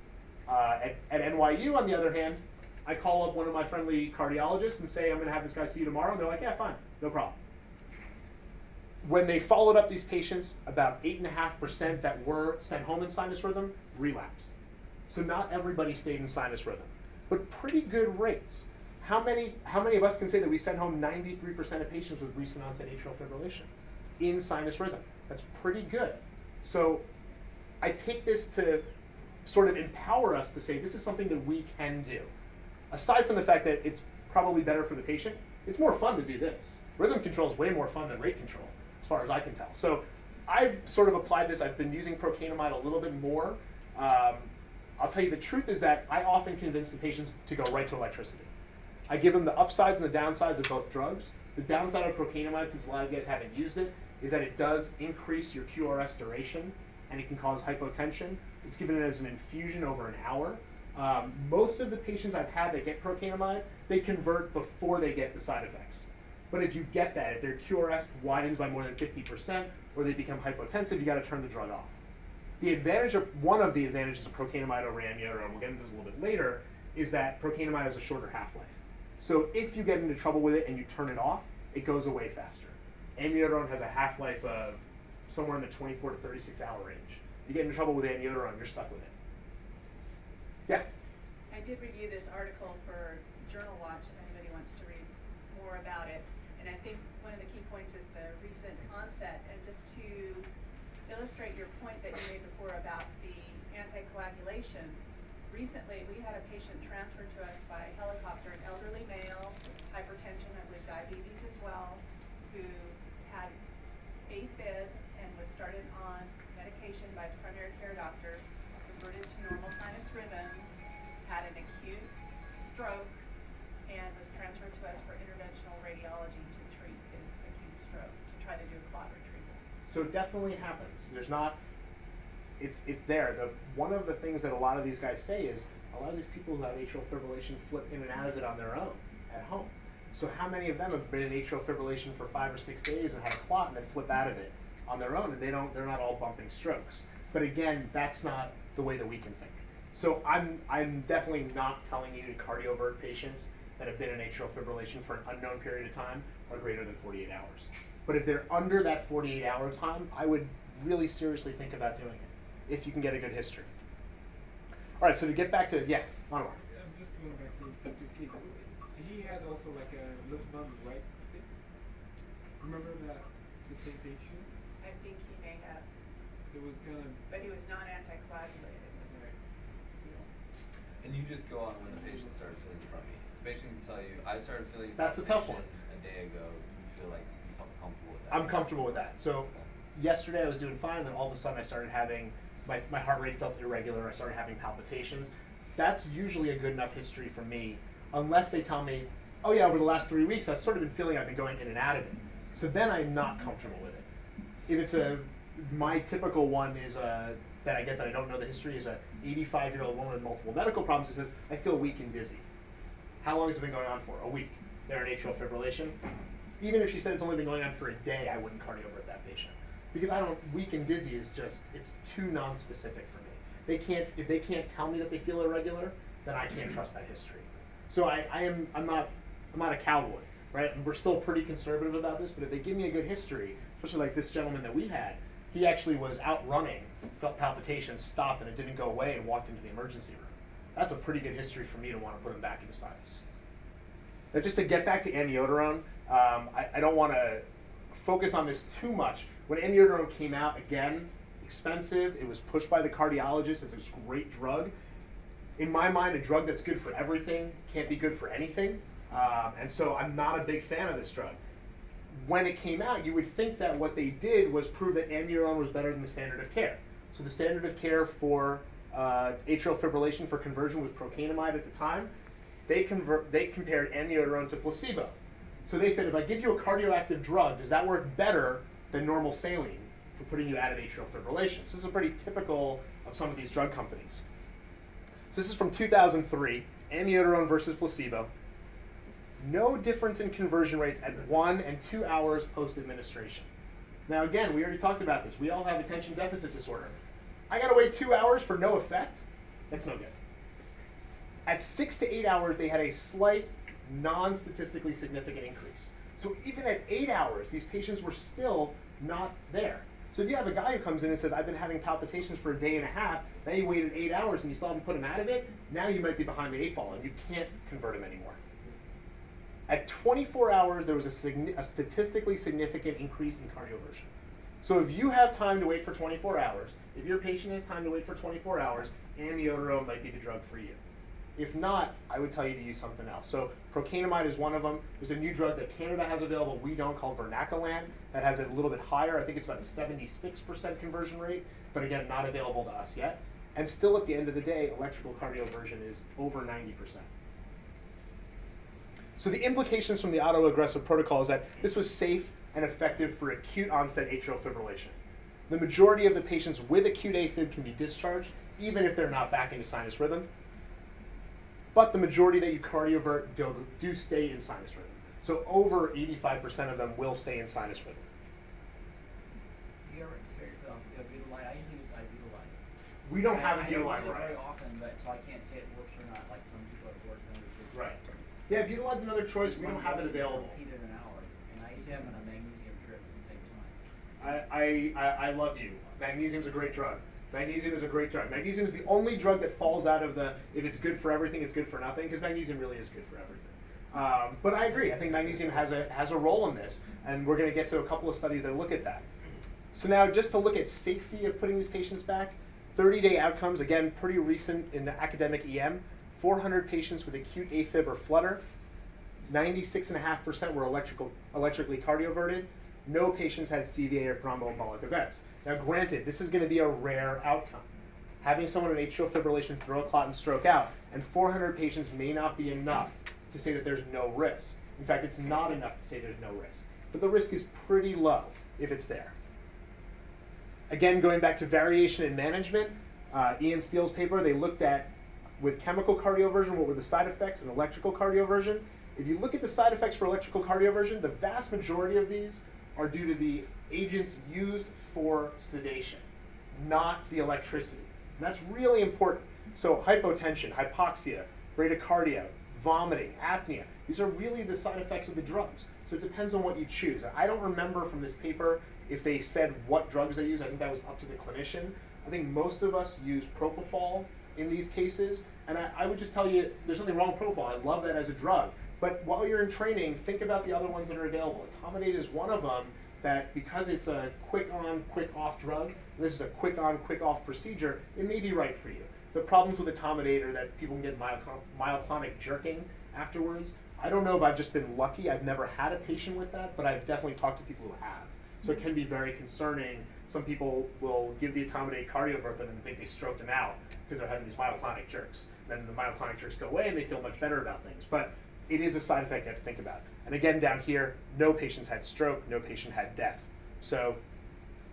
Uh, at, at NYU, on the other hand, I call up one of my friendly cardiologists and say, I'm going to have this guy see you tomorrow. And they're like, yeah, fine, no problem. When they followed up these patients, about 8.5% that were sent home in sinus rhythm relapsed. So not everybody stayed in sinus rhythm, but pretty good rates. How many, how many of us can say that we sent home 93% of patients with recent onset atrial fibrillation in sinus rhythm? That's pretty good. So I take this to sort of empower us to say this is something that we can do. Aside from the fact that it's probably better for the patient, it's more fun to do this. Rhythm control is way more fun than rate control, as far as I can tell. So I've sort of applied this. I've been using procainamide a little bit more. Um, I'll tell you the truth is that I often convince the patients to go right to electricity. I give them the upsides and the downsides of both drugs. The downside of procainamide, since a lot of you guys haven't used it, is that it does increase your QRS duration and it can cause hypotension. It's given it as an infusion over an hour. Um, most of the patients I've had that get procainamide, they convert before they get the side effects. But if you get that, if their QRS widens by more than 50% or they become hypotensive, you got to turn the drug off. The advantage of one of the advantages of procainamide over amiodarone, we'll get into this a little bit later, is that procainamide has a shorter half-life. So if you get into trouble with it and you turn it off, it goes away faster. Amiodarone has a half-life of somewhere in the 24 to 36 hour range. You get into trouble with amiodarone, you're stuck with it. Yeah. I did review this article for Journal Watch, if anybody wants to read more about it. And I think one of the key points is the recent onset. And just to illustrate your point that you made before about the anticoagulation, recently we had a patient transferred to us by helicopter, an elderly male, hypertension, I believe diabetes as well, who had AFib and was started on medication by his primary care doctor, converted to normal sinus rhythm, had an acute stroke, and was transferred to us for interventional radiology to treat his acute stroke, to try to do a clot retrieval. So it definitely happens. There's not. It's it's there. The one of the things that a lot of these guys say is a lot of these people who have atrial fibrillation flip in and out of it on their own at home. So how many of them have been in atrial fibrillation for five or six days and had a clot and then flip out of it on their own and they don't they're not all bumping strokes. But again, that's not the way that we can think. So I'm I'm definitely not telling you to cardiovert patients that have been in atrial fibrillation for an unknown period of time are greater than 48 hours. But if they're under that 48 hour time, I would really seriously think about doing it if you can get a good history. All right, so to get back to, yeah, Anwar. Yeah, just going back to Chris's case, he had also like a Lisbon right thing. Remember that the same patient? I think he may have, So it was kind of but he was not anticoagulated. It was- right. And you just go on when the patient started feeling crummy. The patient can tell you, I started feeling That's a tough one. A day ago. You feel like you become comfortable with that. I'm comfortable with that. So yesterday I was doing fine, then all of a sudden I started having my, my heart rate felt irregular. I started having palpitations. That's usually a good enough history for me, unless they tell me, oh yeah, over the last three weeks I've sort of been feeling I've been going in and out of it. So then I'm not comfortable with it. If it's a my typical one is a that I get that I don't know the history is a 85 year old woman with multiple medical problems who says I feel weak and dizzy. How long has it been going on for? A week. They're in atrial fibrillation. Even if she said it's only been going on for a day, I wouldn't cardiovert that patient because I don't. Weak and dizzy is just it's too non-specific for me. They can't if they can't tell me that they feel irregular, then I can't trust that history. So I, I am I'm not I'm not a cowboy, right? And we're still pretty conservative about this, but if they give me a good history, especially like this gentleman that we had, he actually was out running, felt palpitations, stopped, and it didn't go away, and walked into the emergency room. That's a pretty good history for me to want to put him back into sinus. Now, just to get back to amiodarone, um, I, I don't want to focus on this too much. When amiodarone came out, again, expensive. It was pushed by the cardiologist as a great drug. In my mind, a drug that's good for everything can't be good for anything. Um, and so I'm not a big fan of this drug. When it came out, you would think that what they did was prove that amiodarone was better than the standard of care. So the standard of care for uh, atrial fibrillation for conversion was procainamide at the time. They convert, they compared amiodarone to placebo. So they said, if I give you a cardioactive drug, does that work better than normal saline for putting you out of atrial fibrillation? So this is pretty typical of some of these drug companies. So this is from 2003, amiodarone versus placebo. No difference in conversion rates at one and two hours post administration. Now, again, we already talked about this. We all have attention deficit disorder. I gotta wait two hours for no effect? That's no good. At six to eight hours, they had a slight, non statistically significant increase. So even at eight hours, these patients were still not there. So if you have a guy who comes in and says, I've been having palpitations for a day and a half, then you waited eight hours and you still haven't put him out of it, now you might be behind the eight ball and you can't convert him anymore. At 24 hours, there was a, a statistically significant increase in cardioversion. So if you have time to wait for 24 hours, if your patient has time to wait for 24 hours, amiodarone might be the drug for you. If not, I would tell you to use something else. So procainamide is one of them. There's a new drug that Canada has available, we don't, called vernakalant, that has a little bit higher. I think it's about a 76% conversion rate, but again, not available to us yet. And still at the end of the day, electrical cardioversion is over 90%. So the implications from the Ottawa aggressive protocol is that this was safe and effective for acute onset atrial fibrillation. The majority of the patients with acute AFib can be discharged, even if they're not back into sinus rhythm. But the majority that you cardiovert do, do stay in sinus rhythm. So over 85% of them will stay in sinus rhythm. You ever experienced the Butylite? I usually use ibutilide. We don't have a I deal don't line use it very often, but so I can't say it works or not. Like some people it works, and others it Right. Yeah, Butyline's another choice. We don't have it available. It an hour, and I usually have on a magnesium drip at the same time. I, I, I I love you. Magnesium's a great drug. Magnesium is a great drug. Magnesium is the only drug that falls out of the if it's good for everything, it's good for nothing, because magnesium really is good for everything. Um, but I agree. I think magnesium has a has a role in this, and we're going to get to a couple of studies that look at that. So now, just to look at safety of putting these patients back, 30-day outcomes. Again, pretty recent in the academic EM. 400 patients with acute AFib or flutter. 96.5% were electrical, electrically cardioverted. No patients had CVA or thromboembolic events. Now, granted, this is going to be a rare outcome. Having someone with atrial fibrillation throw a clot and stroke out, and 400 patients may not be enough to say that there's no risk. In fact, it's not enough to say there's no risk. But the risk is pretty low if it's there. Again, going back to variation in management, uh, Ian Stiell's paper, they looked at with chemical cardioversion, what were the side effects, and electrical cardioversion. If you look at the side effects for electrical cardioversion, the vast majority of these are due to the agents used for sedation, not the electricity. And that's really important. So hypotension, hypoxia, bradycardia, vomiting, apnea, these are really the side effects of the drugs. So it depends on what you choose. I don't remember from this paper if they said what drugs they use. I think that was up to the clinician. I think most of us use propofol in these cases. And I, I would just tell you, there's nothing wrong with propofol. I love that as a drug. But while you're in training, think about the other ones that are available. Etomidate is one of them that because it's a quick on, quick off drug, this is a quick on, quick off procedure, it may be right for you. The problems with etomidate are that people can get myoclonic jerking afterwards. I don't know if I've just been lucky. I've never had a patient with that, but I've definitely talked to people who have. So it can be very concerning. Some people will give the etomidate cardiovertin and think they stroked them out because they're having these myoclonic jerks. Then the myoclonic jerks go away and they feel much better about things. But it is a side effect you have to think about. And again, down here, no patients had stroke, no patient had death. So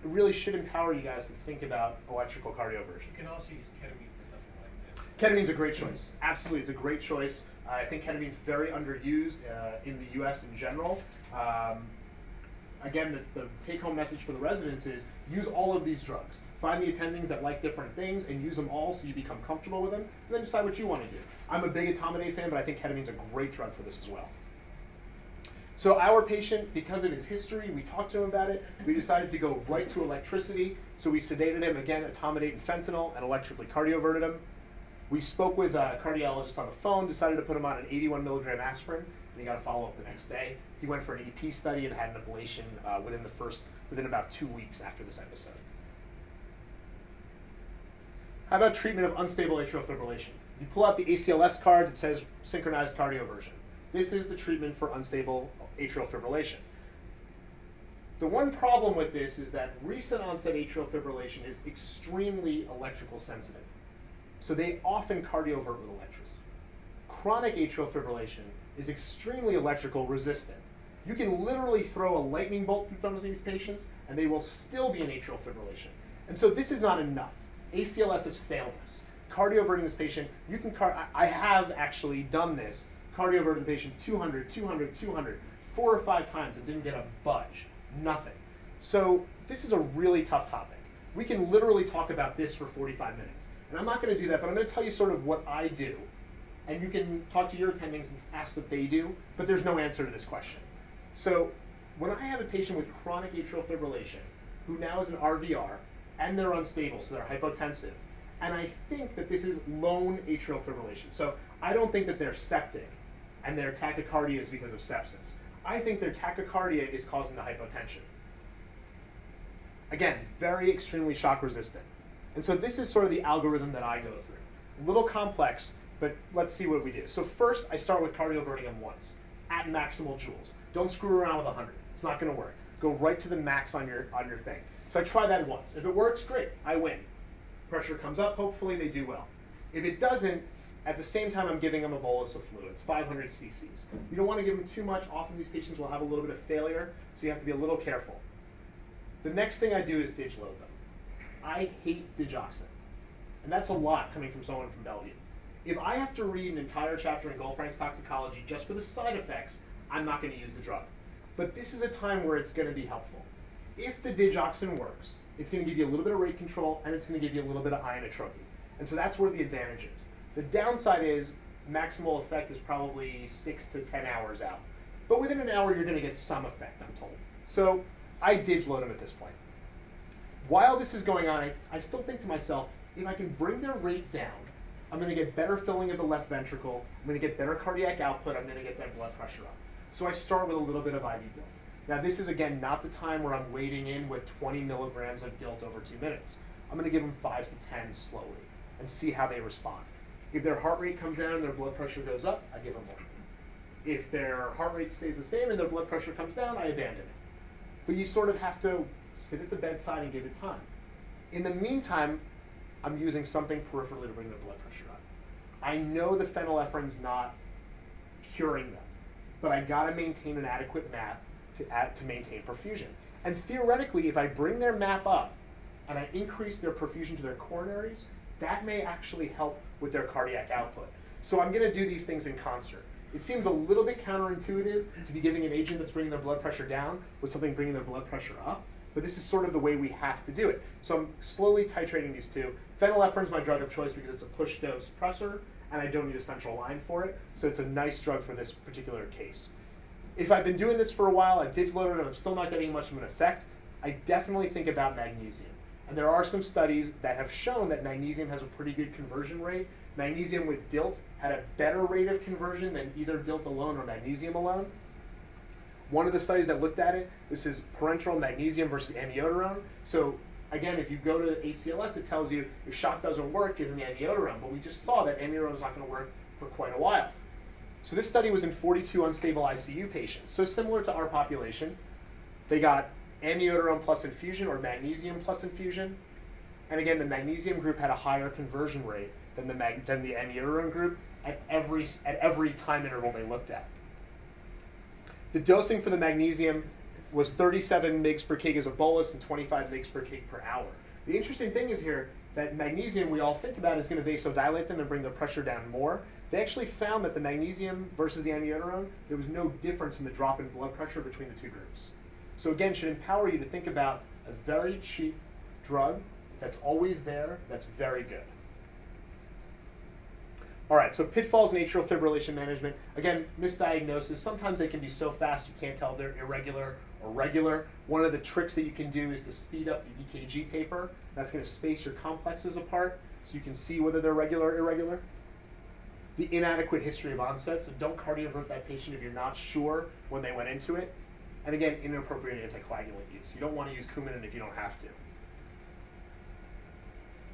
it really should empower you guys to think about electrical cardioversion. You can also use ketamine for something like this. Ketamine's a great choice. Absolutely, it's a great choice. Uh, I think ketamine's very underused uh, in the U.S. in general. Um, again, the, the take-home message for the residents is use all of these drugs. Find the attendings that like different things and use them all so you become comfortable with them, and then decide what you want to do. I'm a big etomidate fan, but I think ketamine's a great drug for this as well. So our patient, because of his history, we talked to him about it. We decided to go right to electricity. So we sedated him again, etomidate and fentanyl, and electrically cardioverted him. We spoke with a cardiologist on the phone, decided to put him on an 81 milligram aspirin, and he got a follow up the next day. He went for an EP study and had an ablation uh, within the first, within about two weeks after this episode. How about treatment of unstable atrial fibrillation? You pull out the ACLS card, it says synchronized cardioversion. This is the treatment for unstable atrial fibrillation. The one problem with this is that recent onset atrial fibrillation is extremely electrical sensitive. So they often cardiovert with electricity. Chronic atrial fibrillation is extremely electrical resistant. You can literally throw a lightning bolt through some of these patients and they will still be in atrial fibrillation. And so this is not enough. ACLS has failed us. Cardioverting this patient, you can car- I have actually done this. Cardioverting the patient 200, 200, 200, four or five times and didn't get a budge. Nothing. So this is a really tough topic. We can literally talk about this for 45 minutes. And I'm not going to do that, but I'm going to tell you sort of what I do. And you can talk to your attendings and ask what they do, but there's no answer to this question. So when I have a patient with chronic atrial fibrillation who now is an RVR and they're unstable, so they're hypotensive, and I think that this is lone atrial fibrillation. So I don't think that they're septic and their tachycardia is because of sepsis. I think their tachycardia is causing the hypotension. Again, very extremely shock resistant. And so this is sort of the algorithm that I go through. A little complex, but let's see what we do. So first, I start with cardioverting them once at maximal joules. Don't screw around with 100. It's not going to work. Go right to the max on your on your thing. So I try that once. If it works, great. I win. Pressure comes up. Hopefully they do well. If it doesn't, at the same time I'm giving them a bolus of fluids, 500 cc's. You don't want to give them too much. Often these patients will have a little bit of failure, so you have to be a little careful. The next thing I do is dig load them. I hate digoxin. And that's a lot coming from someone from Bellevue. If I have to read an entire chapter in Goldfrank's toxicology just for the side effects, I'm not going to use the drug. But this is a time where it's going to be helpful. If the digoxin works, it's going to give you a little bit of rate control and it's going to give you a little bit of ionotropy. And so that's where the advantage is. The downside is maximal effect is probably six to 10 hours out. But within an hour, you're going to get some effect, I'm told. So I dig load them at this point. While this is going on, I, I still think to myself, if I can bring their rate down, I'm going to get better filling of the left ventricle. I'm going to get better cardiac output. I'm going to get that blood pressure up. So I start with a little bit of IV DILT. Now, this is again not the time where I'm wading in with 20 milligrams of DILT over two minutes. I'm going to give them five to 10 slowly and see how they respond. If their heart rate comes down and their blood pressure goes up, I give them more. If their heart rate stays the same and their blood pressure comes down, I abandon it. But you sort of have to sit at the bedside and give it time. In the meantime, I'm using something peripherally to bring their blood pressure up. I know the phenylephrine not curing them, but I gotta maintain an adequate map to add, to maintain perfusion. And theoretically, if I bring their map up and I increase their perfusion to their coronaries, that may actually help with their cardiac output. So I'm gonna do these things in concert. It seems a little bit counterintuitive to be giving an agent that's bringing their blood pressure down with something bringing their blood pressure up, but this is sort of the way we have to do it. So I'm slowly titrating these two. Phenylephrine is my drug of choice because it's a push dose pressor, and I don't need a central line for it, so it's a nice drug for this particular case. If I've been doing this for a while, I've digitaloaded and I'm still not getting much of an effect, I definitely think about magnesium. And there are some studies that have shown that magnesium has a pretty good conversion rate. Magnesium with DILT had a better rate of conversion than either DILT alone or magnesium alone. One of the studies that looked at it, this is parenteral magnesium versus amiodarone. So again, if you go to ACLS, it tells you if shock doesn't work, give them the amiodarone. But we just saw that amiodarone is not going to work for quite a while. So this study was in 42 unstable ICU patients. So similar to our population, they got amiodarone plus infusion or magnesium plus infusion. And again, the magnesium group had a higher conversion rate than the, mag- than the amiodarone group at every, at every time interval they looked at. The dosing for the magnesium was 37 mg per kg as a bolus and 25 mg per kg per hour. The interesting thing is here that magnesium we all think about is going to vasodilate them and bring their pressure down more. They actually found that the magnesium versus the amiodarone, there was no difference in the drop in blood pressure between the two groups. So again, should empower you to think about a very cheap drug that's always there, that's very good. All right, so pitfalls in atrial fibrillation management. Again, misdiagnosis. Sometimes they can be so fast you can't tell they're irregular or regular. One of the tricks that you can do is to speed up the EKG paper. That's going to space your complexes apart so you can see whether they're regular or irregular. The inadequate history of onset. So don't cardiovert that patient if you're not sure when they went into it. And again, inappropriate anticoagulant use. You don't want to use Coumadin if you don't have to.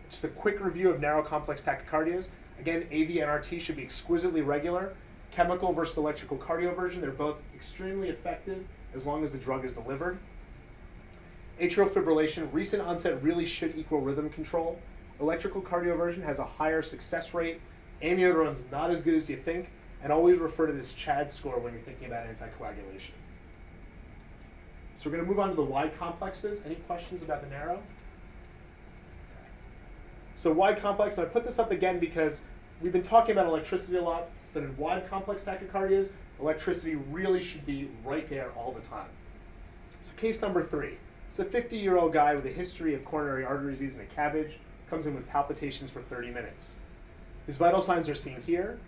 Just a quick review of narrow complex tachycardias. Again, AVNRT should be exquisitely regular. Chemical versus electrical cardioversion, they're both extremely effective as long as the drug is delivered. Atrial fibrillation, recent onset really should equal rhythm control. Electrical cardioversion has a higher success rate. Amiodarone's not as good as you think, and always refer to this CHAD score when you're thinking about anticoagulation. So we're going to move on to the wide complexes. Any questions about the narrow? So wide complex, and I put this up again because we've been talking about electricity a lot, but in wide complex tachycardias, electricity really should be right there all the time. So case number three. It's a 50-year-old guy with a history of coronary artery disease and a CABG, comes in with palpitations for 30 minutes. His vital signs are seen here.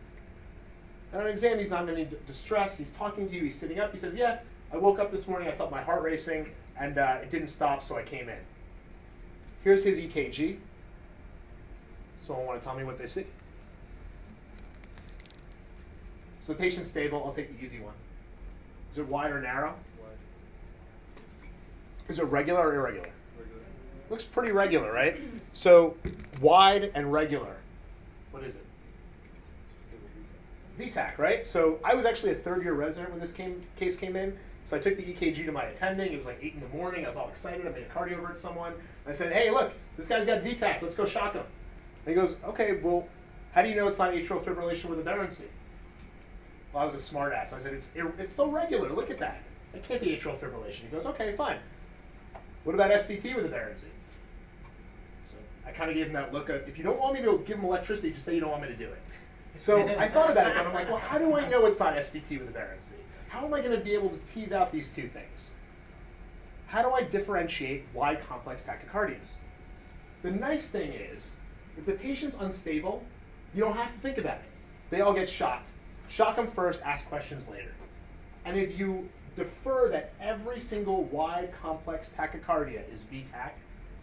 And on exam, he's not in any distress. He's talking to you. He's sitting up. He says, yeah, I woke up this morning. I felt my heart racing, and uh, it didn't stop, so I came in. Here's his EKG. Someone want to tell me what they see? So the patient's stable. I'll take the easy one. Is it wide or narrow? Wide. Is it regular or irregular? Regular. Looks pretty regular, right? So wide and regular. What is it? VTAC, right? So I was actually a third year resident when this came, case came in. So I took the EKG to my attending. It was like 8 in the morning. I was all excited. I made a cardiovert someone. I said, hey, look, this guy's got VTAC. Let's go shock him. And he goes, okay, well, how do you know it's not atrial fibrillation with aberrancy? Well, I was a smart ass. So I said, it's, it, it's so regular. Look at that. It can't be atrial fibrillation. He goes, okay, fine. What about SVT with a aberrancy? So I kind of gave him that look of, if you don't want me to give him electricity, just say you don't want me to do it. So I thought about it, and I'm like, well, how do I know it's not SVT with a aberrancy? How am I going to be able to tease out these two things? How do I differentiate wide complex tachycardias? The nice thing is, if the patient's unstable, you don't have to think about it. They all get shocked. Shock them first, ask questions later. And if you defer that every single wide complex tachycardia is VTAC,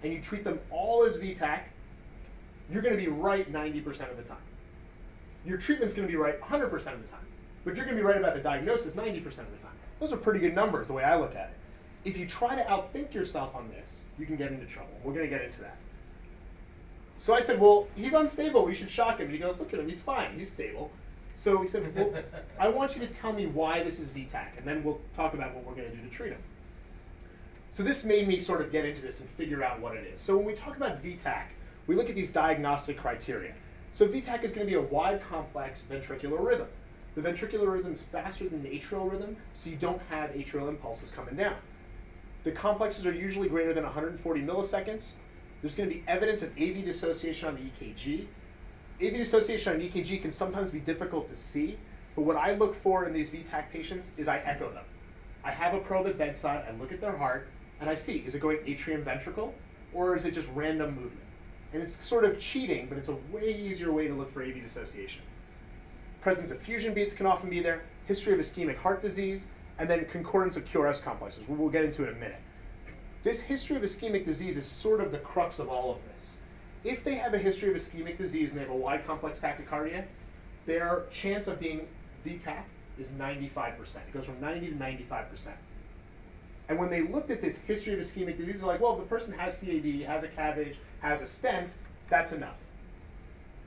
and you treat them all as VTAC, you're going to be right 90% of the time. Your treatment's going to be right 100% of the time, but you're going to be right about the diagnosis 90% of the time. Those are pretty good numbers the way I look at it. If you try to outthink yourself on this, you can get into trouble. We're going to get into that. So I said, well, he's unstable. We should shock him. And he goes, look at him. He's fine. He's stable. So he said, well, I want you to tell me why this is VTAC, and then we'll talk about what we're going to do to treat him. So this made me sort of get into this and figure out what it is. So when we talk about VTAC, we look at these diagnostic criteria. So VTAC is going to be a wide complex ventricular rhythm. The ventricular rhythm is faster than the atrial rhythm, so you don't have atrial impulses coming down. The complexes are usually greater than 140 milliseconds. There's going to be evidence of AV dissociation on the EKG. AV dissociation on EKG can sometimes be difficult to see, but what I look for in these VTAC patients is I echo them. I have a probe at bedside, I look at their heart, and I see, is it going atrium ventricle, or is it just random movement? And it's sort of cheating, but it's a way easier way to look for AV dissociation. Presence of fusion beats can often be there, history of ischemic heart disease, and then concordance of QRS complexes, we'll get into in a minute. this history of ischemic disease is sort of the crux of all of this. If they have a history of ischemic disease and they have a wide complex tachycardia, their chance of being VTAC is 95%. It goes from 90 to 95%. And when they looked at this history of ischemic disease, they're like, well, if the person has CAD, has a CABG, has a stent, that's enough.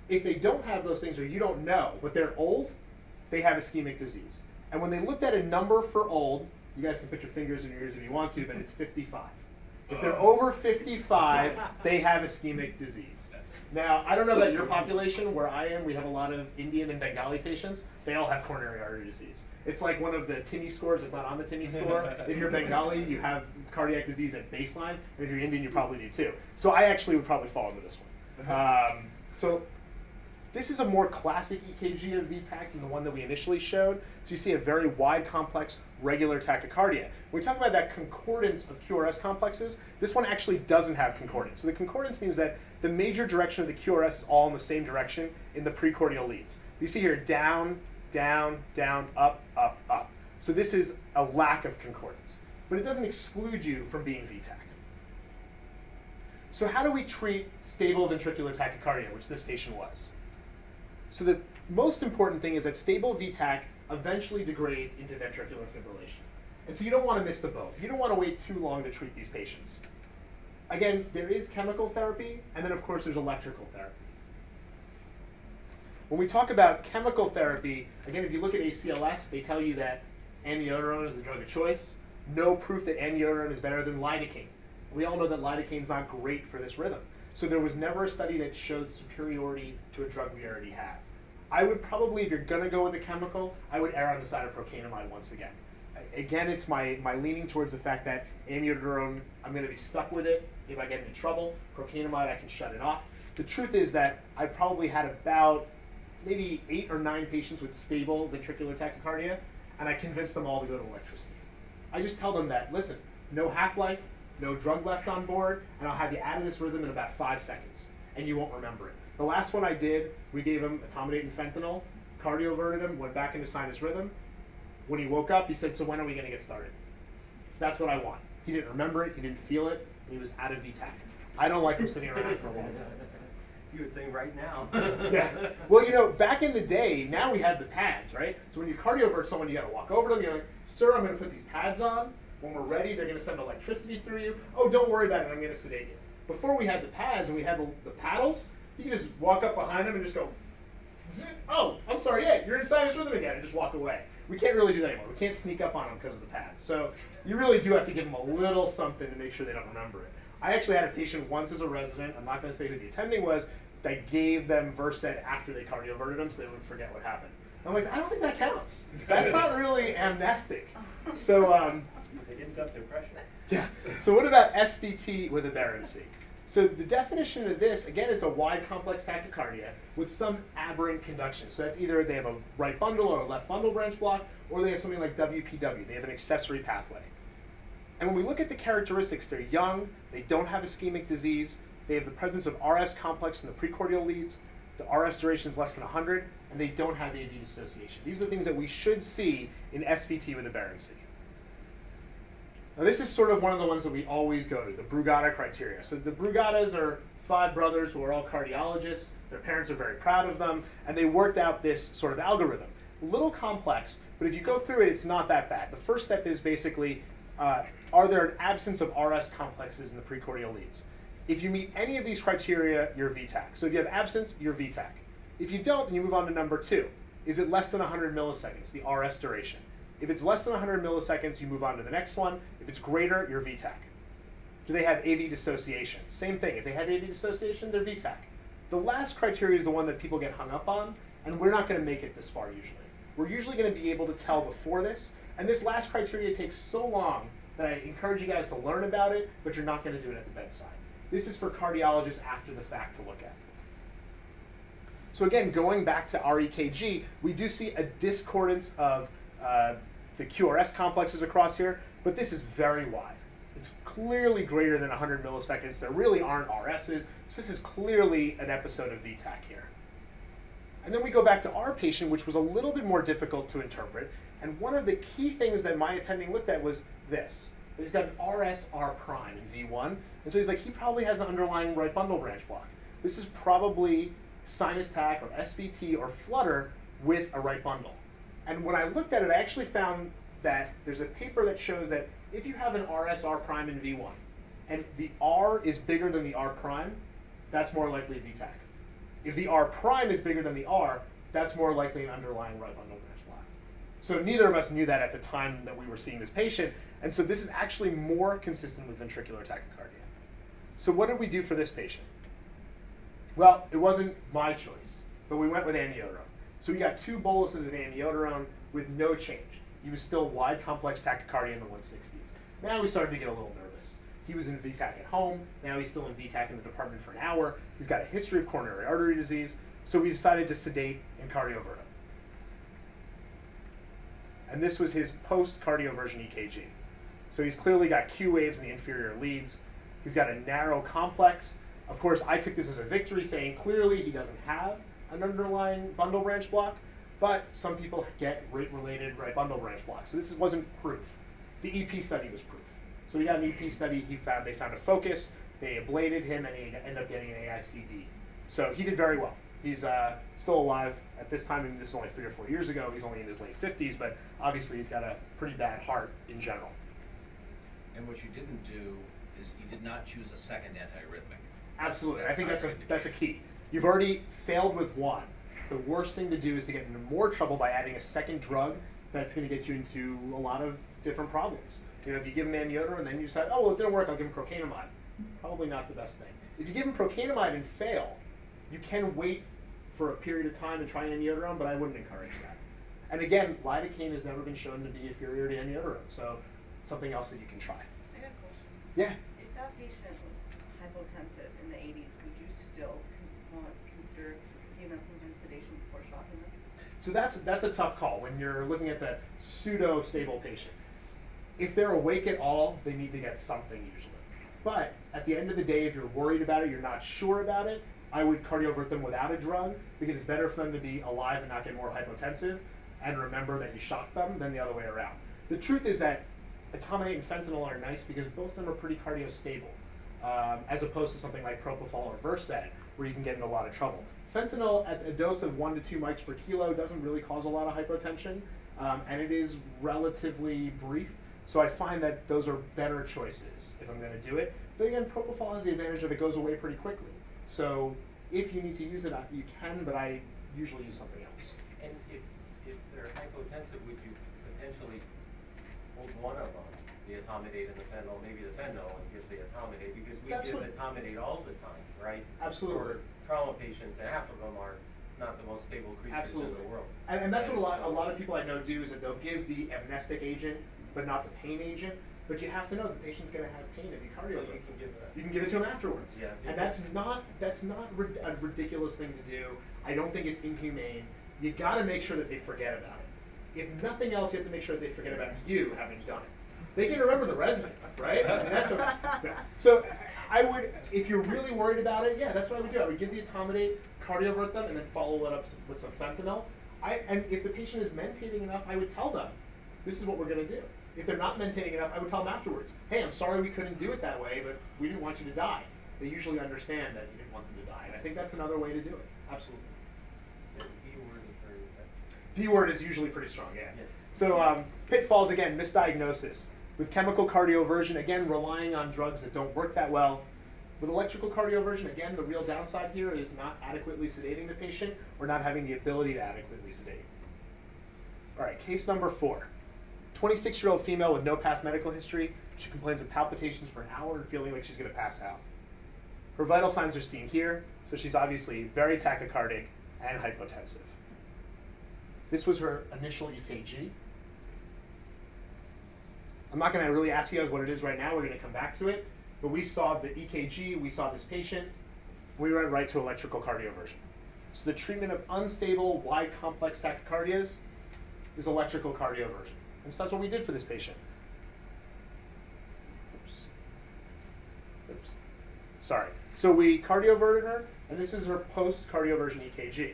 If they don't have those things or you don't know, but they're old, they have ischemic disease. And when they looked at a number for old, you guys can put your fingers in your ears if you want to, but it's 55. If they're over 55, they have ischemic disease. Now, I don't know about your population. Where I am, we have a lot of Indian and Bengali patients. They all have coronary artery disease. It's like one of the TIMI scores that's not on the TIMI score. [laughs] if you're Bengali, you have cardiac disease at baseline. And if you're Indian, you probably do too. So I actually would probably fall into this one. Um, so this is a more classic EKG of VTAC than the one that we initially showed. So you see a very wide, complex, regular tachycardia. When we talk about that concordance of QRS complexes, this one actually doesn't have concordance. So the concordance means that the major direction of the QRS is all in the same direction in the precordial leads. You see here down, down, down, up, up, up. So this is a lack of concordance. But it doesn't exclude you from being VTAC. So how do we treat stable ventricular tachycardia, which this patient was? So the most important thing is that stable VTAC eventually degrades into ventricular fibrillation. And so you don't want to miss the boat. You don't want to wait too long to treat these patients. Again, there is chemical therapy, and then of course there's electrical therapy. When we talk about chemical therapy, again, if you look at ACLS, they tell you that amiodarone is the drug of choice. No proof that amiodarone is better than lidocaine. We all know that lidocaine is not great for this rhythm. So there was never a study that showed superiority to a drug we already have. I would probably, if you're gonna go with a chemical, I would err on the side of procainamide once again. Again, it's my, my leaning towards the fact that amiodarone, I'm gonna be stuck with it if I get into trouble. Procainamide, I can shut it off. The truth is that I probably had about maybe eight or nine patients with stable ventricular tachycardia, and I convinced them all to go to electricity. I just tell them that, listen, no half-life, no drug left on board, and I'll have you out of this rhythm in about five seconds, and you won't remember it. The last one I did, we gave him etomidate and fentanyl, cardioverted him, went back into sinus rhythm. When he woke up, he said, so when are we going to get started? That's what I want. He didn't remember it, he didn't feel it, and he was out of VTAC. I don't like him sitting around for a long time. [laughs] You were saying right now. [laughs] yeah. Well, you know, back in the day, now we have the pads, right? So when you cardiovert someone, you got to walk over to them. You're like, "Sir, I'm going to put these pads on. When we're ready, they're going to send electricity through you. Oh, don't worry about it. I'm going to sedate you." Before we had the pads and we had the, the paddles, you could just walk up behind them and just go, "Oh, I'm sorry. Yeah, you're in sinus rhythm again," and just walk away. We can't really do that anymore. We can't sneak up on them because of the pads. So you really do have to give them a little something to make sure they don't remember it. I actually had a patient once as a resident. I'm not going to say who the attending was. That gave them Versed after they cardioverted them, so they wouldn't forget what happened. I'm like, I don't think that counts. That's not really amnestic. So um, They didn't up their pressure. yeah. So what about SVT with aberrancy? So the definition of this, again, it's a wide complex tachycardia with some aberrant conduction. So that's either they have a right bundle or a left bundle branch block, or they have something like WPW. They have an accessory pathway. And when we look at the characteristics, they're young, they don't have ischemic disease, they have the presence of RS complex in the precordial leads, the RS duration is less than 100, and they don't have AV dissociation. These are things that we should see in SVT with aberrancy. Now, this is sort of one of the ones that we always go to, the Brugada criteria. So the Brugadas are five brothers who are all cardiologists. Their parents are very proud of them, and they worked out this sort of algorithm. A little complex, but if you go through it, it's not that bad. The first step is basically, uh, are there an absence of RS complexes in the precordial leads? If you meet any of these criteria, you're VTAC. So if you have absence, you're VTAC. If you don't, then you move on to number two. Is it less than 100 milliseconds, the RS duration? If it's less than 100 milliseconds, you move on to the next one. If it's greater, you're VTAC. Do they have AV dissociation? Same thing. If they have AV dissociation, they're VTAC. The last criteria is the one that people get hung up on, and we're not going to make it this far usually. We're usually going to be able to tell before this, and this last criteria takes so long that I encourage you guys to learn about it, but you're not going to do it at the bedside. This is for cardiologists after the fact to look at. So again, going back to our EKG, we do see a discordance of uh, the QRS complexes across here, but this is very wide. It's clearly greater than 100 milliseconds. There really aren't RSs, so this is clearly an episode of VTAC here. And then we go back to our patient, which was a little bit more difficult to interpret. And one of the key things that my attending looked at was this. he's got an RSR prime in V1. And so he's like, he probably has an underlying right bundle branch block. This is probably sinus tach or SVT or flutter with a right bundle. And when I looked at it, I actually found that there's a paper that shows that if you have an RSR prime in V1 and the R is bigger than the R prime, that's more likely a VTAC. If the R prime is bigger than the R, that's more likely an underlying right bundle branch block. So neither of us knew that at the time that we were seeing this patient, and so this is actually more consistent with ventricular tachycardia. So what did we do for this patient? Well, it wasn't my choice, but we went with amiodarone. So we got two boluses of amiodarone with no change. He was still wide complex tachycardia in the 160s. Now we started to get a little nervous. He was in VTAC at home. Now he's still in VTAC in the department for an hour. He's got a history of coronary artery disease. So we decided to sedate and cardiovert him. And this was his post cardioversion EKG. So he's clearly got Q waves in the inferior leads. He's got a narrow complex. Of course, I took this as a victory, saying clearly he doesn't have an underlying bundle branch block, but some people get rate-related right bundle branch blocks. So this wasn't proof. The EP study was proof. So we got an EP study. He found they found a focus. They ablated him, and he ended up getting an AICD. So he did very well. He's uh, still alive at this time. I mean, this is only three or four years ago. He's only in his late 50s, but obviously he's got a pretty bad heart in general. And what you didn't do is you did not choose a second antiarrhythmic. Absolutely. That's- I think that's a that's a key. You've already failed with one. The worst thing to do is to get into more trouble by adding a second drug that's going to get you into a lot of different problems. You know, if you give him amiodarone and then you decide, oh well, it didn't work, I'll give him procainamide. Probably not the best thing. If you give him procainamide and fail, you can wait for a period of time and try amiodarone, but I wouldn't encourage that. And again, lidocaine has never been shown to be inferior to amiodarone, so something else that you can try. I got a question. Yeah. If that patient was hypotensive in the eighties, would you still con- want, consider some kind of sedation before shocking them? So that's that's a tough call when you're looking at the pseudo stable patient. If they're awake at all, they need to get something usually. But at the end of the day, if you're worried about it, you're not sure about it, I would cardiovert them without a drug because it's better for them to be alive and not get more hypotensive and remember that you shocked them than the other way around. The truth is that etomidate and fentanyl are nice because both of them are pretty cardiostable, um, as opposed to something like propofol or Versed, where you can get in a lot of trouble. Fentanyl at a dose of one to two mics per kilo doesn't really cause a lot of hypotension, um, and it is relatively brief. So I find that those are better choices if I'm going to do it. But again, propofol has the advantage of it goes away pretty quickly. So if you need to use it, uh, you can, but I usually use something else. And if, if they're hypotensive, would you potentially hold one of them, the etomidate and the fentanyl, maybe the fentanyl and give the etomidate, because we That's give etomidate all the time, right? Absolutely. For trauma patients, and half of them are not the most stable creatures Absolutely. in the world. And, and that's what a lot, a lot of people I know do is that they'll give the amnestic agent, but not the pain agent. But you have to know the patient's going to have pain if you cardio. You can give that. You can give it to him afterwards. Yeah. And that's not that's not a ridiculous thing to do. I don't think it's inhumane. You got to make sure that they forget about it. If nothing else, you have to make sure that they forget about you having done it. They can remember the resume, right? I mean, that's what. [laughs] So I would, if you're really worried about it, yeah, that's what I would do. I would give the etomidate, cardiovert them, and then follow it up with some fentanyl. I, and if the patient is mentating enough, I would tell them, this is what we're going to do. If they're not mentating enough, I would tell them afterwards, hey, I'm sorry we couldn't do it that way, but we didn't want you to die. They usually understand that you didn't want them to die, and I think that's another way to do it. Absolutely. The word is very effective. D word is usually pretty strong, yeah. Yeah. So um, pitfalls again, misdiagnosis. With chemical cardioversion, again, relying on drugs that don't work that well. With electrical cardioversion, again, the real downside here is not adequately sedating the patient or not having the ability to adequately sedate. All right, case number four. 26 year old female with no past medical history. She complains of palpitations for an hour and feeling like she's going to pass out. Her vital signs are seen here, so she's obviously very tachycardic and hypotensive. This was her initial EKG. I'm not going to really ask you guys what it is right now. We're going to come back to it. But we saw the EKG, we saw this patient. We went right to electrical cardioversion. So the treatment of unstable, wide, complex tachycardias is electrical cardioversion. And so that's what we did for this patient. Oops. Oops. Sorry. So we cardioverted her, and this is her post cardioversion EKG.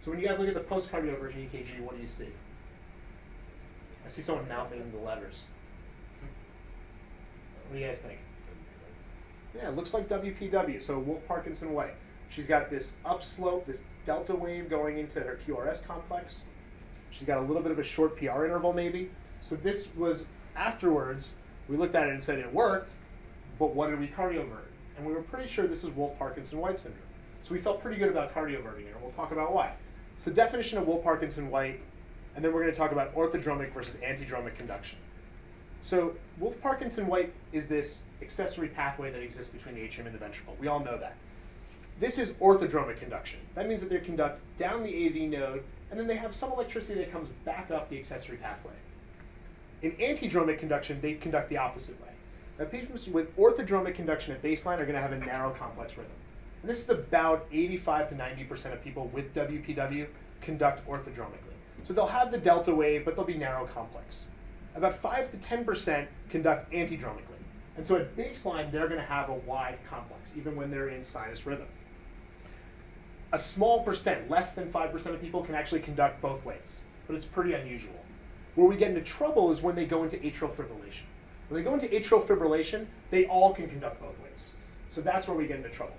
So when you guys look at the post cardioversion EKG, what do you see? I see someone mouthing the letters. What do you guys think? Yeah, it looks like WPW. So Wolff Parkinson White. She's got this upslope, this delta wave going into her QRS complex. She's got a little bit of a short PR interval, maybe. So this was afterwards. We looked at it and said it worked, but what did we cardiovert? And we were pretty sure this is Wolff Parkinson White syndrome. So we felt pretty good about cardioverting and we'll talk about why. So definition of Wolff Parkinson White, and then we're going to talk about orthodromic versus antidromic conduction. So Wolff Parkinson White is this accessory pathway that exists between the atrium and the ventricle. We all know that. This is orthodromic conduction. That means that they conduct down the AV node, and then they have some electricity that comes back up the accessory pathway. In antidromic conduction, they conduct the opposite way. Now, patients with orthodromic conduction at baseline are going to have a narrow complex rhythm. And this is about 85 to 90% of people with WPW conduct orthodromically. So they'll have the delta wave, but they'll be narrow complex. About 5 to 10% conduct antidromically. And so at baseline, they're going to have a wide complex, even when they're in sinus rhythm. A small percent, less than 5% of people, can actually conduct both ways, but it's pretty unusual. Where we get into trouble is when they go into atrial fibrillation. When they go into atrial fibrillation, they all can conduct both ways. So that's where we get into trouble.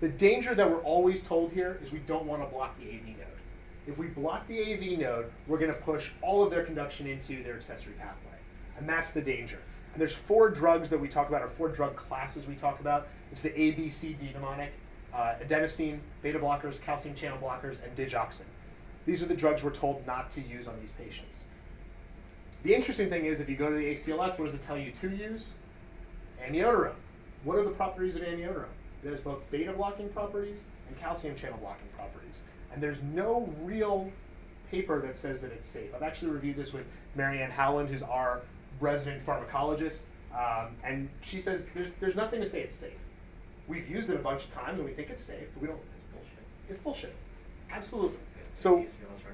The danger that we're always told here is we don't want to block the AV node. If we block the AV node, we're going to push all of their conduction into their accessory pathway. And that's the danger. And there's four drugs that we talk about, or four drug classes we talk about. It's the ABCD mnemonic, uh, adenosine, beta blockers, calcium channel blockers, and digoxin. These are the drugs we're told not to use on these patients. The interesting thing is, if you go to the ACLS, what does it tell you to use? Amiodarone. What are the properties of amiodarone? It has both beta blocking properties and calcium channel blocking properties. And there's no real paper that says that it's safe. I've actually reviewed this with Marianne Howland, who's our resident pharmacologist, um, and she says there's, there's nothing to say it's safe. We've used it a bunch of times and we think it's safe, but we don't. It's bullshit. It's bullshit. Absolutely. So is bullshit.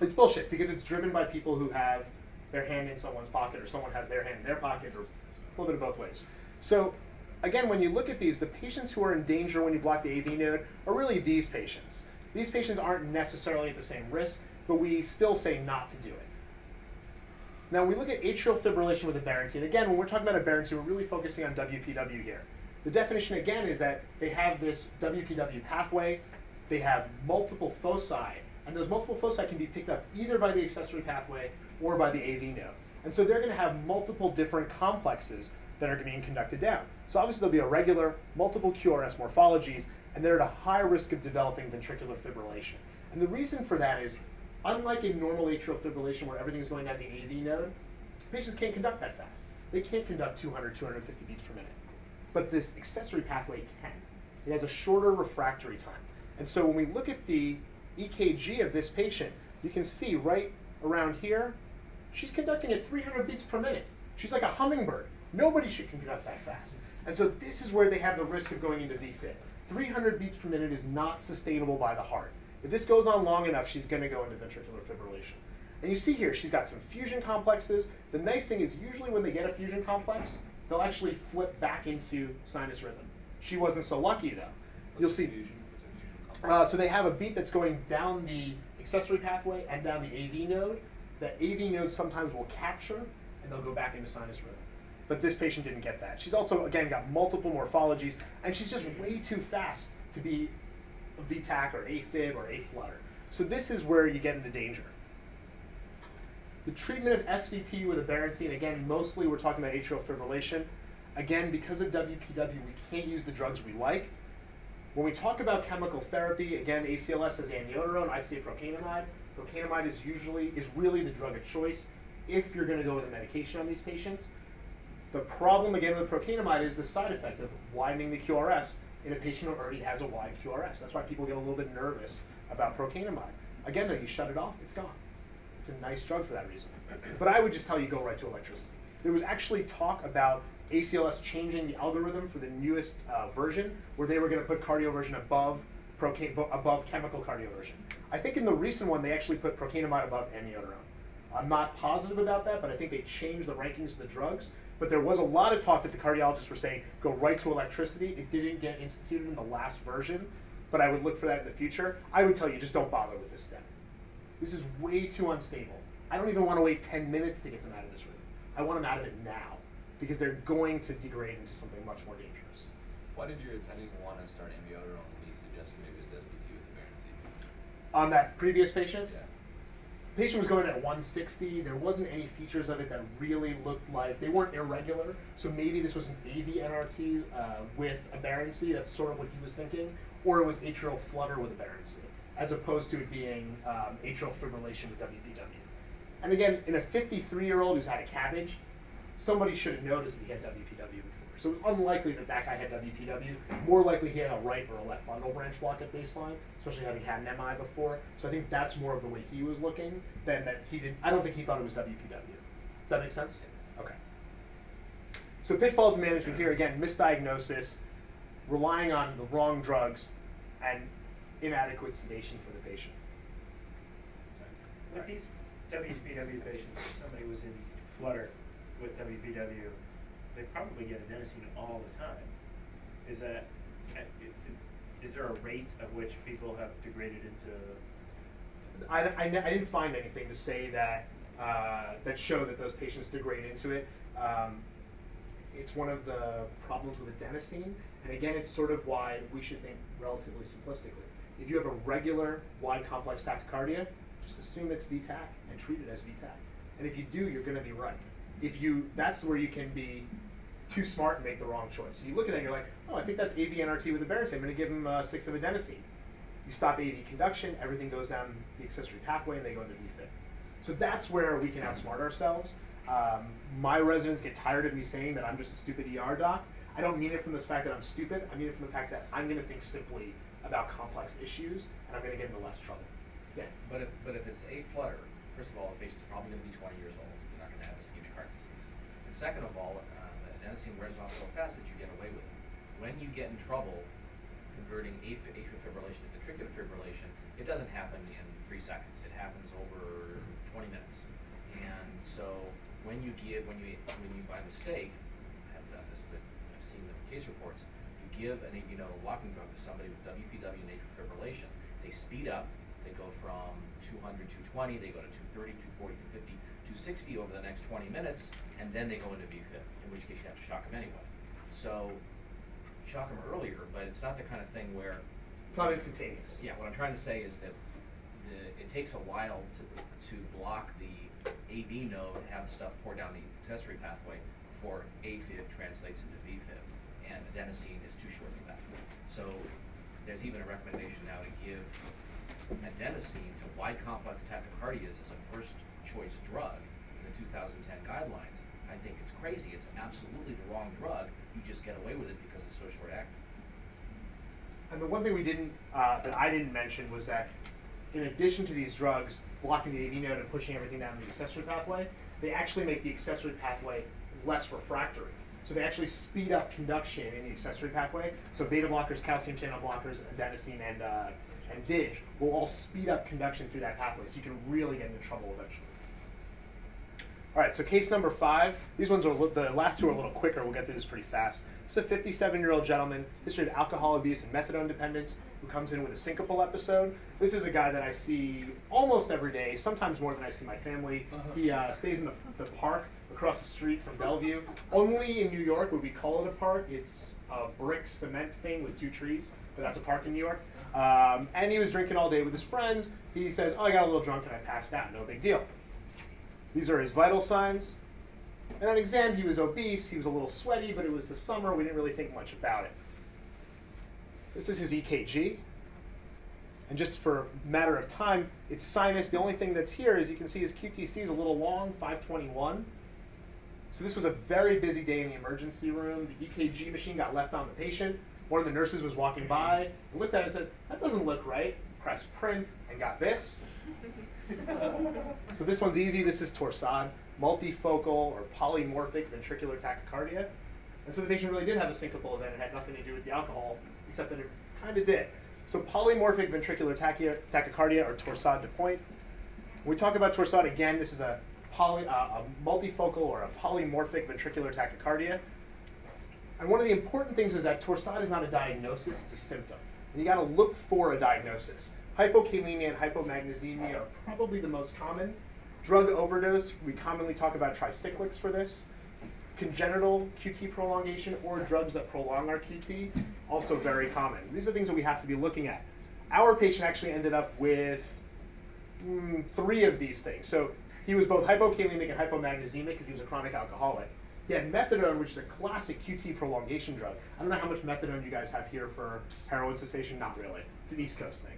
it's bullshit because it's driven by people who have their hand in someone's pocket or someone has their hand in their pocket or a little bit of both ways. So again, when you look at these, the patients who are in danger when you block the AV node are really these patients. These patients aren't necessarily at the same risk, but we still say not to do it. Now, when we look at atrial fibrillation with aberrancy, and again, when we're talking about a aberrancy, we're really focusing on WPW here. The definition again is that they have this WPW pathway, they have multiple foci, and those multiple foci can be picked up either by the accessory pathway or by the AV node. And so they're going to have multiple different complexes that are being conducted down. So obviously there'll be irregular, multiple QRS morphologies, and they're at a high risk of developing ventricular fibrillation. And the reason for that is, unlike in normal atrial fibrillation where everything's going down the AV node, patients can't conduct that fast. They can't conduct 200, 250 beats per minute. But this accessory pathway can. It has a shorter refractory time. And so when we look at the EKG of this patient, you can see right around here, she's conducting at 300 beats per minute. She's like a hummingbird. Nobody should conduct that fast. And so this is where they have the risk of going into VFib. 300 beats per minute is not sustainable by the heart. If this goes on long enough, she's going to go into ventricular fibrillation. And you see here, she's got some fusion complexes. The nice thing is usually when they get a fusion complex, they'll actually flip back into sinus rhythm. She wasn't so lucky though. You'll see. Uh, so they have a beat that's going down the accessory pathway and down the AV node. The AV node sometimes will capture and they'll go back into sinus rhythm. But this patient didn't get that. She's also, again, got multiple morphologies and she's just way too fast to be a VTAC or AFib or A-flutter. So this is where you get into danger. The treatment of SVT with aberrancy, and again, mostly we're talking about atrial fibrillation. Again, because of WPW, we can't use the drugs we like. When we talk about chemical therapy, again, ACLS says amiodarone, I say procainamide. Procainamide is usually is really the drug of choice if you're going to go with a medication on these patients. The problem again with procainamide is the side effect of widening the QRS in a patient who already has a wide QRS. That's why people get a little bit nervous about procainamide. Again, though, you shut it off, it's gone. It's a nice drug for that reason. But I would just tell you go right to electricity. There was actually talk about ACLS changing the algorithm for the newest uh, version, where they were going to put cardioversion above procaine, above chemical cardioversion. I think in the recent one they actually put procainamide above amiodarone. I'm not positive about that, but I think they changed the rankings of the drugs. But there was a lot of talk that the cardiologists were saying go right to electricity. It didn't get instituted in the last version, but I would look for that in the future. I would tell you just don't bother with this step. This is way too unstable. I don't even want to wait 10 minutes to get them out of this room. I want them out of it now because they're going to degrade into something much more dangerous. Why did your attending want to start amiodarone when he suggested maybe it was SVT with the Baron On that previous patient, Yeah. Patient was going at 160. There wasn't any features of it that really looked like they weren't irregular. So maybe this was an AV NRT uh, with a aberrancy. That's sort of what he was thinking, or it was atrial flutter with a aberrancy, as opposed to it being um, atrial fibrillation with WPW. And again, in a 53-year-old who's had a CABG, somebody should have noticed that he had WPW So it's unlikely that that guy had WPW. More likely he had a right or a left bundle branch block at baseline, especially having had an MI before. So I think that's more of the way he was looking than that he did. I don't think he thought it was WPW. Does that make sense? Okay. So pitfalls in management here again: misdiagnosis, relying on the wrong drugs, and inadequate sedation for the patient. With these WPW patients, somebody was in flutter with WPW, they probably get adenosine all the time. Is that, uh, is, is there a rate at which people have degraded into? I, I, I didn't find anything to say that uh, that show that those patients degrade into it. Um, it's one of the problems with adenosine, and again, it's sort of why we should think relatively simplistically. If you have a regular wide complex tachycardia, just assume it's VTAC and treat it as VTAC. And if you do, you're going to be right. If you, that's where you can be too smart and make the wrong choice. So you look at that and you're like, oh, I think that's AV NRT with aberrancy. I'm going to give him uh, six of adenosine. You stop AV conduction, everything goes down the accessory pathway, and they go into VFib. So that's where we can outsmart ourselves. Um, my residents get tired of me saying that I'm just a stupid ER doc. I don't mean it from the fact that I'm stupid. I mean it from the fact that I'm going to think simply about complex issues, and I'm going to get into less trouble. Yeah. But if, but if it's a flutter, first of all, the patient's probably gonna be twenty years old, you're not gonna have ischemic heart disease. And second of all, adenosine wears off so fast that you get away with it. When you get in trouble converting atrial fibrillation to ventricular fibrillation, it doesn't happen in three seconds, it happens over twenty minutes. And so, when you give, when you, when you by mistake, I haven't done this, but I've seen the case reports, you give an, you know, blocking drug to somebody with WPW and atrial fibrillation, they speed up, they go from 200, 220, they go to 230, 240, 250, 260 over the next 20 minutes, and then they go into VFib, in which case you have to shock them anyway. So, shock them earlier, but it's not the kind of thing where. It's not instantaneous. Yeah, what I'm trying to say is that the, it takes a while to, to block the AV node and have stuff pour down the accessory pathway before AFib translates into VFib, and adenosine is too short for that. So there's even a recommendation now to give adenosine to wide complex tachycardias as a first choice drug in the 2010 guidelines. I think it's crazy. It's absolutely the wrong drug. You just get away with it because it's so short acting. And the one thing we didn't, uh, that I didn't mention was that in addition to these drugs blocking the AV node and pushing everything down the accessory pathway, they actually make the accessory pathway less refractory. So they actually speed up conduction in the accessory pathway. So beta blockers, calcium channel blockers, adenosine, and uh, and DIG will all speed up conduction through that pathway. So you can really get into trouble eventually. All right, so case number five. These ones are the last two are a little quicker. We'll get through this pretty fast. It's a 57-year-old gentleman, history of alcohol abuse and methadone dependence, who comes in with a syncopal episode. This is a guy that I see almost every day, sometimes more than I see my family. He uh, stays in the, the park across the street from Bellevue. Only in New York would we call it a park. It's a brick cement thing with two trees, but that's a park in New York. Um, and he was drinking all day with his friends. He says, "Oh, I got a little drunk and I passed out. No big deal." These are his vital signs. And on exam, he was obese, he was a little sweaty, but it was the summer, we didn't really think much about it. This is his EKG. And just for matter of time, it's sinus. The only thing that's here is you can see his QTC is a little long, 521. So this was a very busy day in the emergency room. The EKG machine got left on the patient. One of the nurses was walking by and looked at it and said, that doesn't look right. Pressed print and got this. [laughs] so this one's easy. This is Torsade, multifocal or polymorphic ventricular tachycardia. And so the patient really did have a syncopal event. It had nothing to do with the alcohol, except that it kind of did. So polymorphic ventricular tachy- tachycardia or Torsade de Pointes. When we talk about Torsade again, this is a, poly, uh, a multifocal or a polymorphic ventricular tachycardia. And one of the important things is that Torsade is not a diagnosis, it's a symptom. And you got to look for a diagnosis. Hypokalemia and hypomagnesemia are probably the most common. Drug overdose, we commonly talk about tricyclics for this. Congenital QT prolongation or drugs that prolong our QT, also very common. These are things that we have to be looking at. Our patient actually ended up with mm, three of these things. So he was both hypokalemic and hypomagnesemic because he was a chronic alcoholic. He had methadone, which is a classic QT prolongation drug. I don't know how much methadone you guys have here for heroin cessation. Not really. It's an East Coast thing.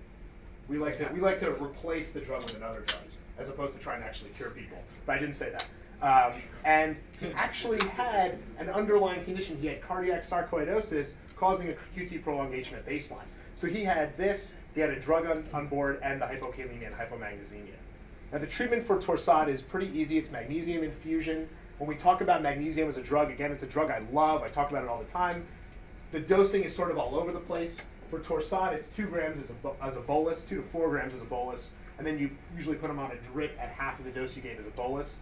We like to we like to replace the drug with another drug as opposed to trying to actually cure people. But I didn't say that. Um, and he [laughs] actually had an underlying condition. He had cardiac sarcoidosis causing a QT prolongation at baseline. So he had this, he had a drug on, on board, and the hypokalemia and hypomagnesemia. Now the treatment for Torsade is pretty easy. It's magnesium infusion. When we talk about magnesium as a drug, again, it's a drug I love. I talk about it all the time. The dosing is sort of all over the place. For Torsade, it's two grams as a, as a bolus, two to four grams as a bolus, and then you usually put them on a drip at half of the dose you gave as a bolus.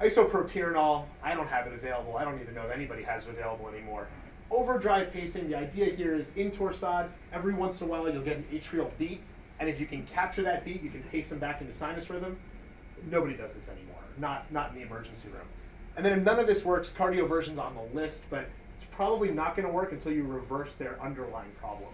Isoproterenol, I don't have it available. I don't even know if anybody has it available anymore. Overdrive pacing, the idea here is in Torsade, every once in a while you'll get an atrial beat, and if you can capture that beat, you can pace them back into sinus rhythm. Nobody does this anymore, not, not in the emergency room. And then if none of this works, cardioversion's on the list, but it's probably not going to work until you reverse their underlying problem.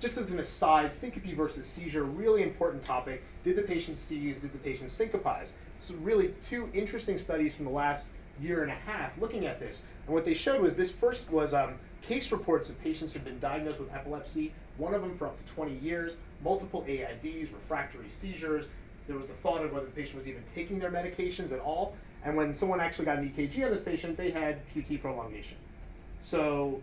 Just as an aside, syncope versus seizure, really important topic. Did the patient seize? Did the patient syncopize? So really two interesting studies from the last year and a half looking at this. And what they showed was this first was um, case reports of patients who've been diagnosed with epilepsy, one of them for up to 20 years, multiple AEDs, refractory seizures. There was the thought of whether the patient was even taking their medications at all. And when someone actually got an EKG on this patient, they had QT prolongation. So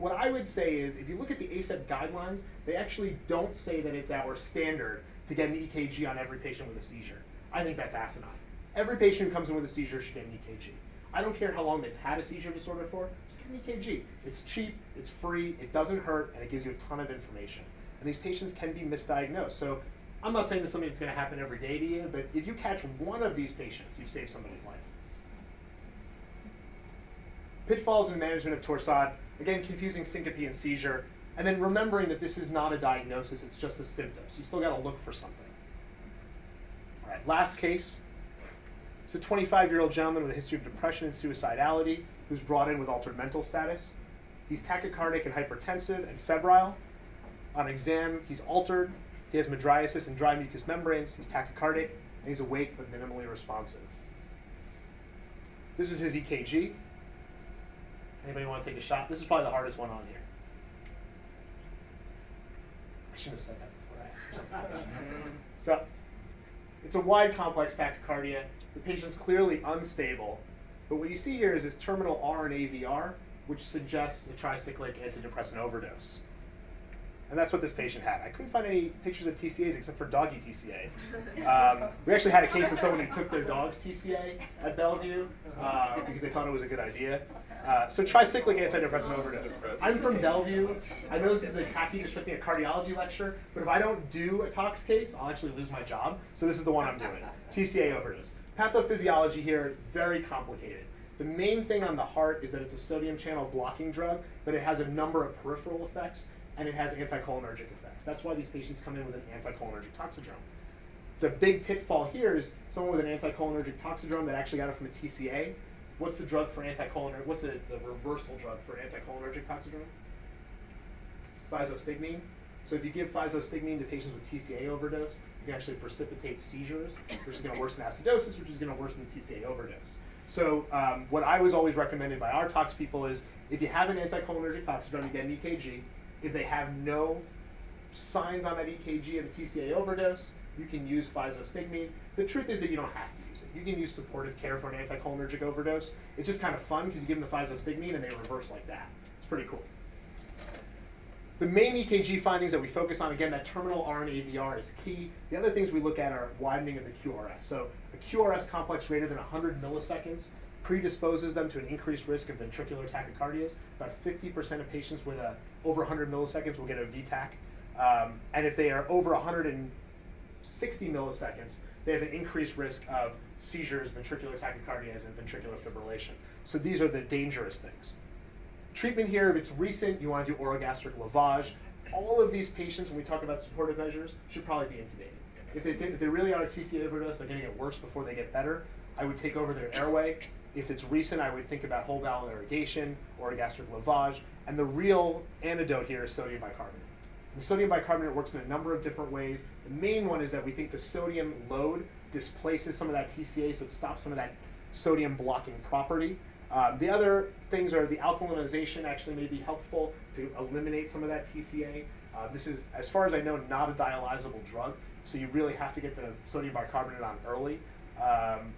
what I would say is if you look at the ACEP guidelines, they actually don't say that it's our standard to get an EKG on every patient with a seizure. I think that's asinine. Every patient who comes in with a seizure should get an EKG. I don't care how long they've had a seizure disorder for, just get an EKG. It's cheap, it's free, it doesn't hurt, and it gives you a ton of information. And these patients can be misdiagnosed. So I'm not saying this is something that's going to happen every day to you, but if you catch one of these patients, you've saved somebody's life. Pitfalls in management of torsade, again, confusing syncope and seizure, and then remembering that this is not a diagnosis, it's just a symptom. So you still got to look for something. All right, last case. It's a 25 year old gentleman with a history of depression and suicidality who's brought in with altered mental status. He's tachycardic and hypertensive and febrile. On exam, he's altered. He has mydriasis and dry mucous membranes. He's tachycardic and he's awake but minimally responsive. This is his EKG. Anybody want to take a shot? This is probably the hardest one on here. I should have said that before I asked. [laughs] so, it's a wide complex tachycardia. The patient's clearly unstable. But what you see here is this terminal R in aVR, which suggests a tricyclic antidepressant overdose. And that's what this patient had. I couldn't find any pictures of TCAs except for doggy TCA. Um, we actually had a case of someone who took their dog's TCA at Bellevue uh, because they thought it was a good idea. Uh, so tricyclic antidepressant overdose. I'm from Bellevue. I know this is a tachydysrhythmia cardiology lecture, but if I don't do a tox case, I'll actually lose my job. So this is the one I'm doing. TCA overdose. Pathophysiology here, very complicated. The main thing on the heart is that it's a sodium channel blocking drug, but it has a number of peripheral effects and it has anticholinergic effects. That's why these patients come in with an anticholinergic toxidrome. The big pitfall here is someone with an anticholinergic toxidrome that actually got it from a TCA. What's the drug for anticholinergic? What's the, the reversal drug for an anticholinergic toxidrome? Physostigmine. So if you give physostigmine to patients with TCA overdose, you can actually precipitate seizures, which is going to worsen acidosis, which is going to worsen the TCA overdose. So um, what I was always recommended by our tox people is if you have an anticholinergic toxidrome, you get an EKG. If they have no signs on that EKG of a TCA overdose, you can use physostigmine. The truth is that you don't have to You can use supportive care for an anticholinergic overdose. It's just kind of fun because you give them the physostigmine and they reverse like that. It's pretty cool. The main EKG findings that we focus on, again, that terminal R in aVR is key. The other things we look at are widening of the QRS. So a QRS complex greater than 100 milliseconds predisposes them to an increased risk of ventricular tachycardias. About 50% of patients with a, over 100 milliseconds will get a VTAC. Um, and if they are over 160 milliseconds, they have an increased risk of seizures, ventricular tachycardias, and ventricular fibrillation. So these are the dangerous things. Treatment here, if it's recent, you want to do orogastric lavage. All of these patients, when we talk about supportive measures, should probably be intubated. If they, if they really are a TCA overdose, they're going to get worse before they get better. I would take over their airway. If it's recent, I would think about whole bowel irrigation or a gastric lavage. And the real antidote here is sodium bicarbonate. Sodium bicarbonate works in a number of different ways. The main one is that we think the sodium load displaces some of that TCA, so it stops some of that sodium blocking property. Um, the other things are the alkalinization actually may be helpful to eliminate some of that TCA. Uh, this is, as far as I know, not a dialyzable drug, so you really have to get the sodium bicarbonate on early. Um,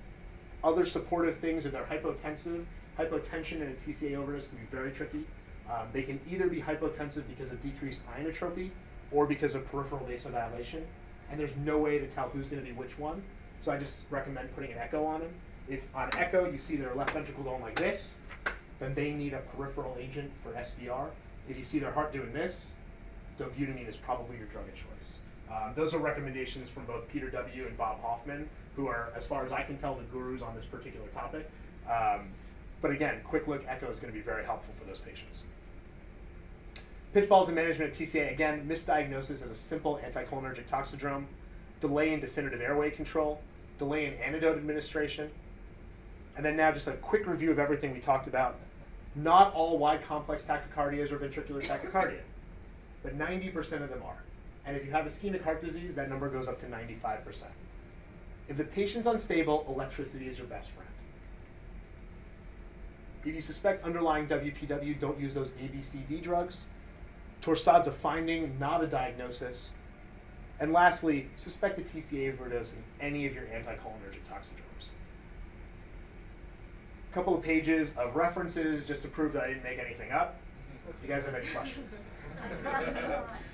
other supportive things, if they're hypotensive, hypotension and a TCA overdose can be very tricky. Um, they can either be hypotensive because of decreased inotropy or because of peripheral vasodilation, and there's no way to tell who's going to be which one. So I just recommend putting an echo on them. If on echo you see their left ventricle going like this, then they need a peripheral agent for SVR. If you see their heart doing this, dobutamine is probably your drug of choice. Um, those are recommendations from both Peter W. and Bob Hoffman, who are, as far as I can tell, the gurus on this particular topic. Um, but again, quick look echo is going to be very helpful for those patients. Pitfalls in management of TCA, again, misdiagnosis as a simple anticholinergic toxidrome, delay in definitive airway control, delay in antidote administration, and then now just a quick review of everything we talked about. Not all wide complex tachycardias are ventricular tachycardia, but 90% of them are. And if you have ischemic heart disease, that number goes up to 95%. If the patient's unstable, electricity is your best friend. If you suspect underlying WPW, don't use those ABCD drugs. Torsades a finding, not a diagnosis. And lastly, suspect a TCA overdose in any of your anticholinergic toxidromes. A couple of pages of references just to prove that I didn't make anything up. You guys have any questions? [laughs] [laughs]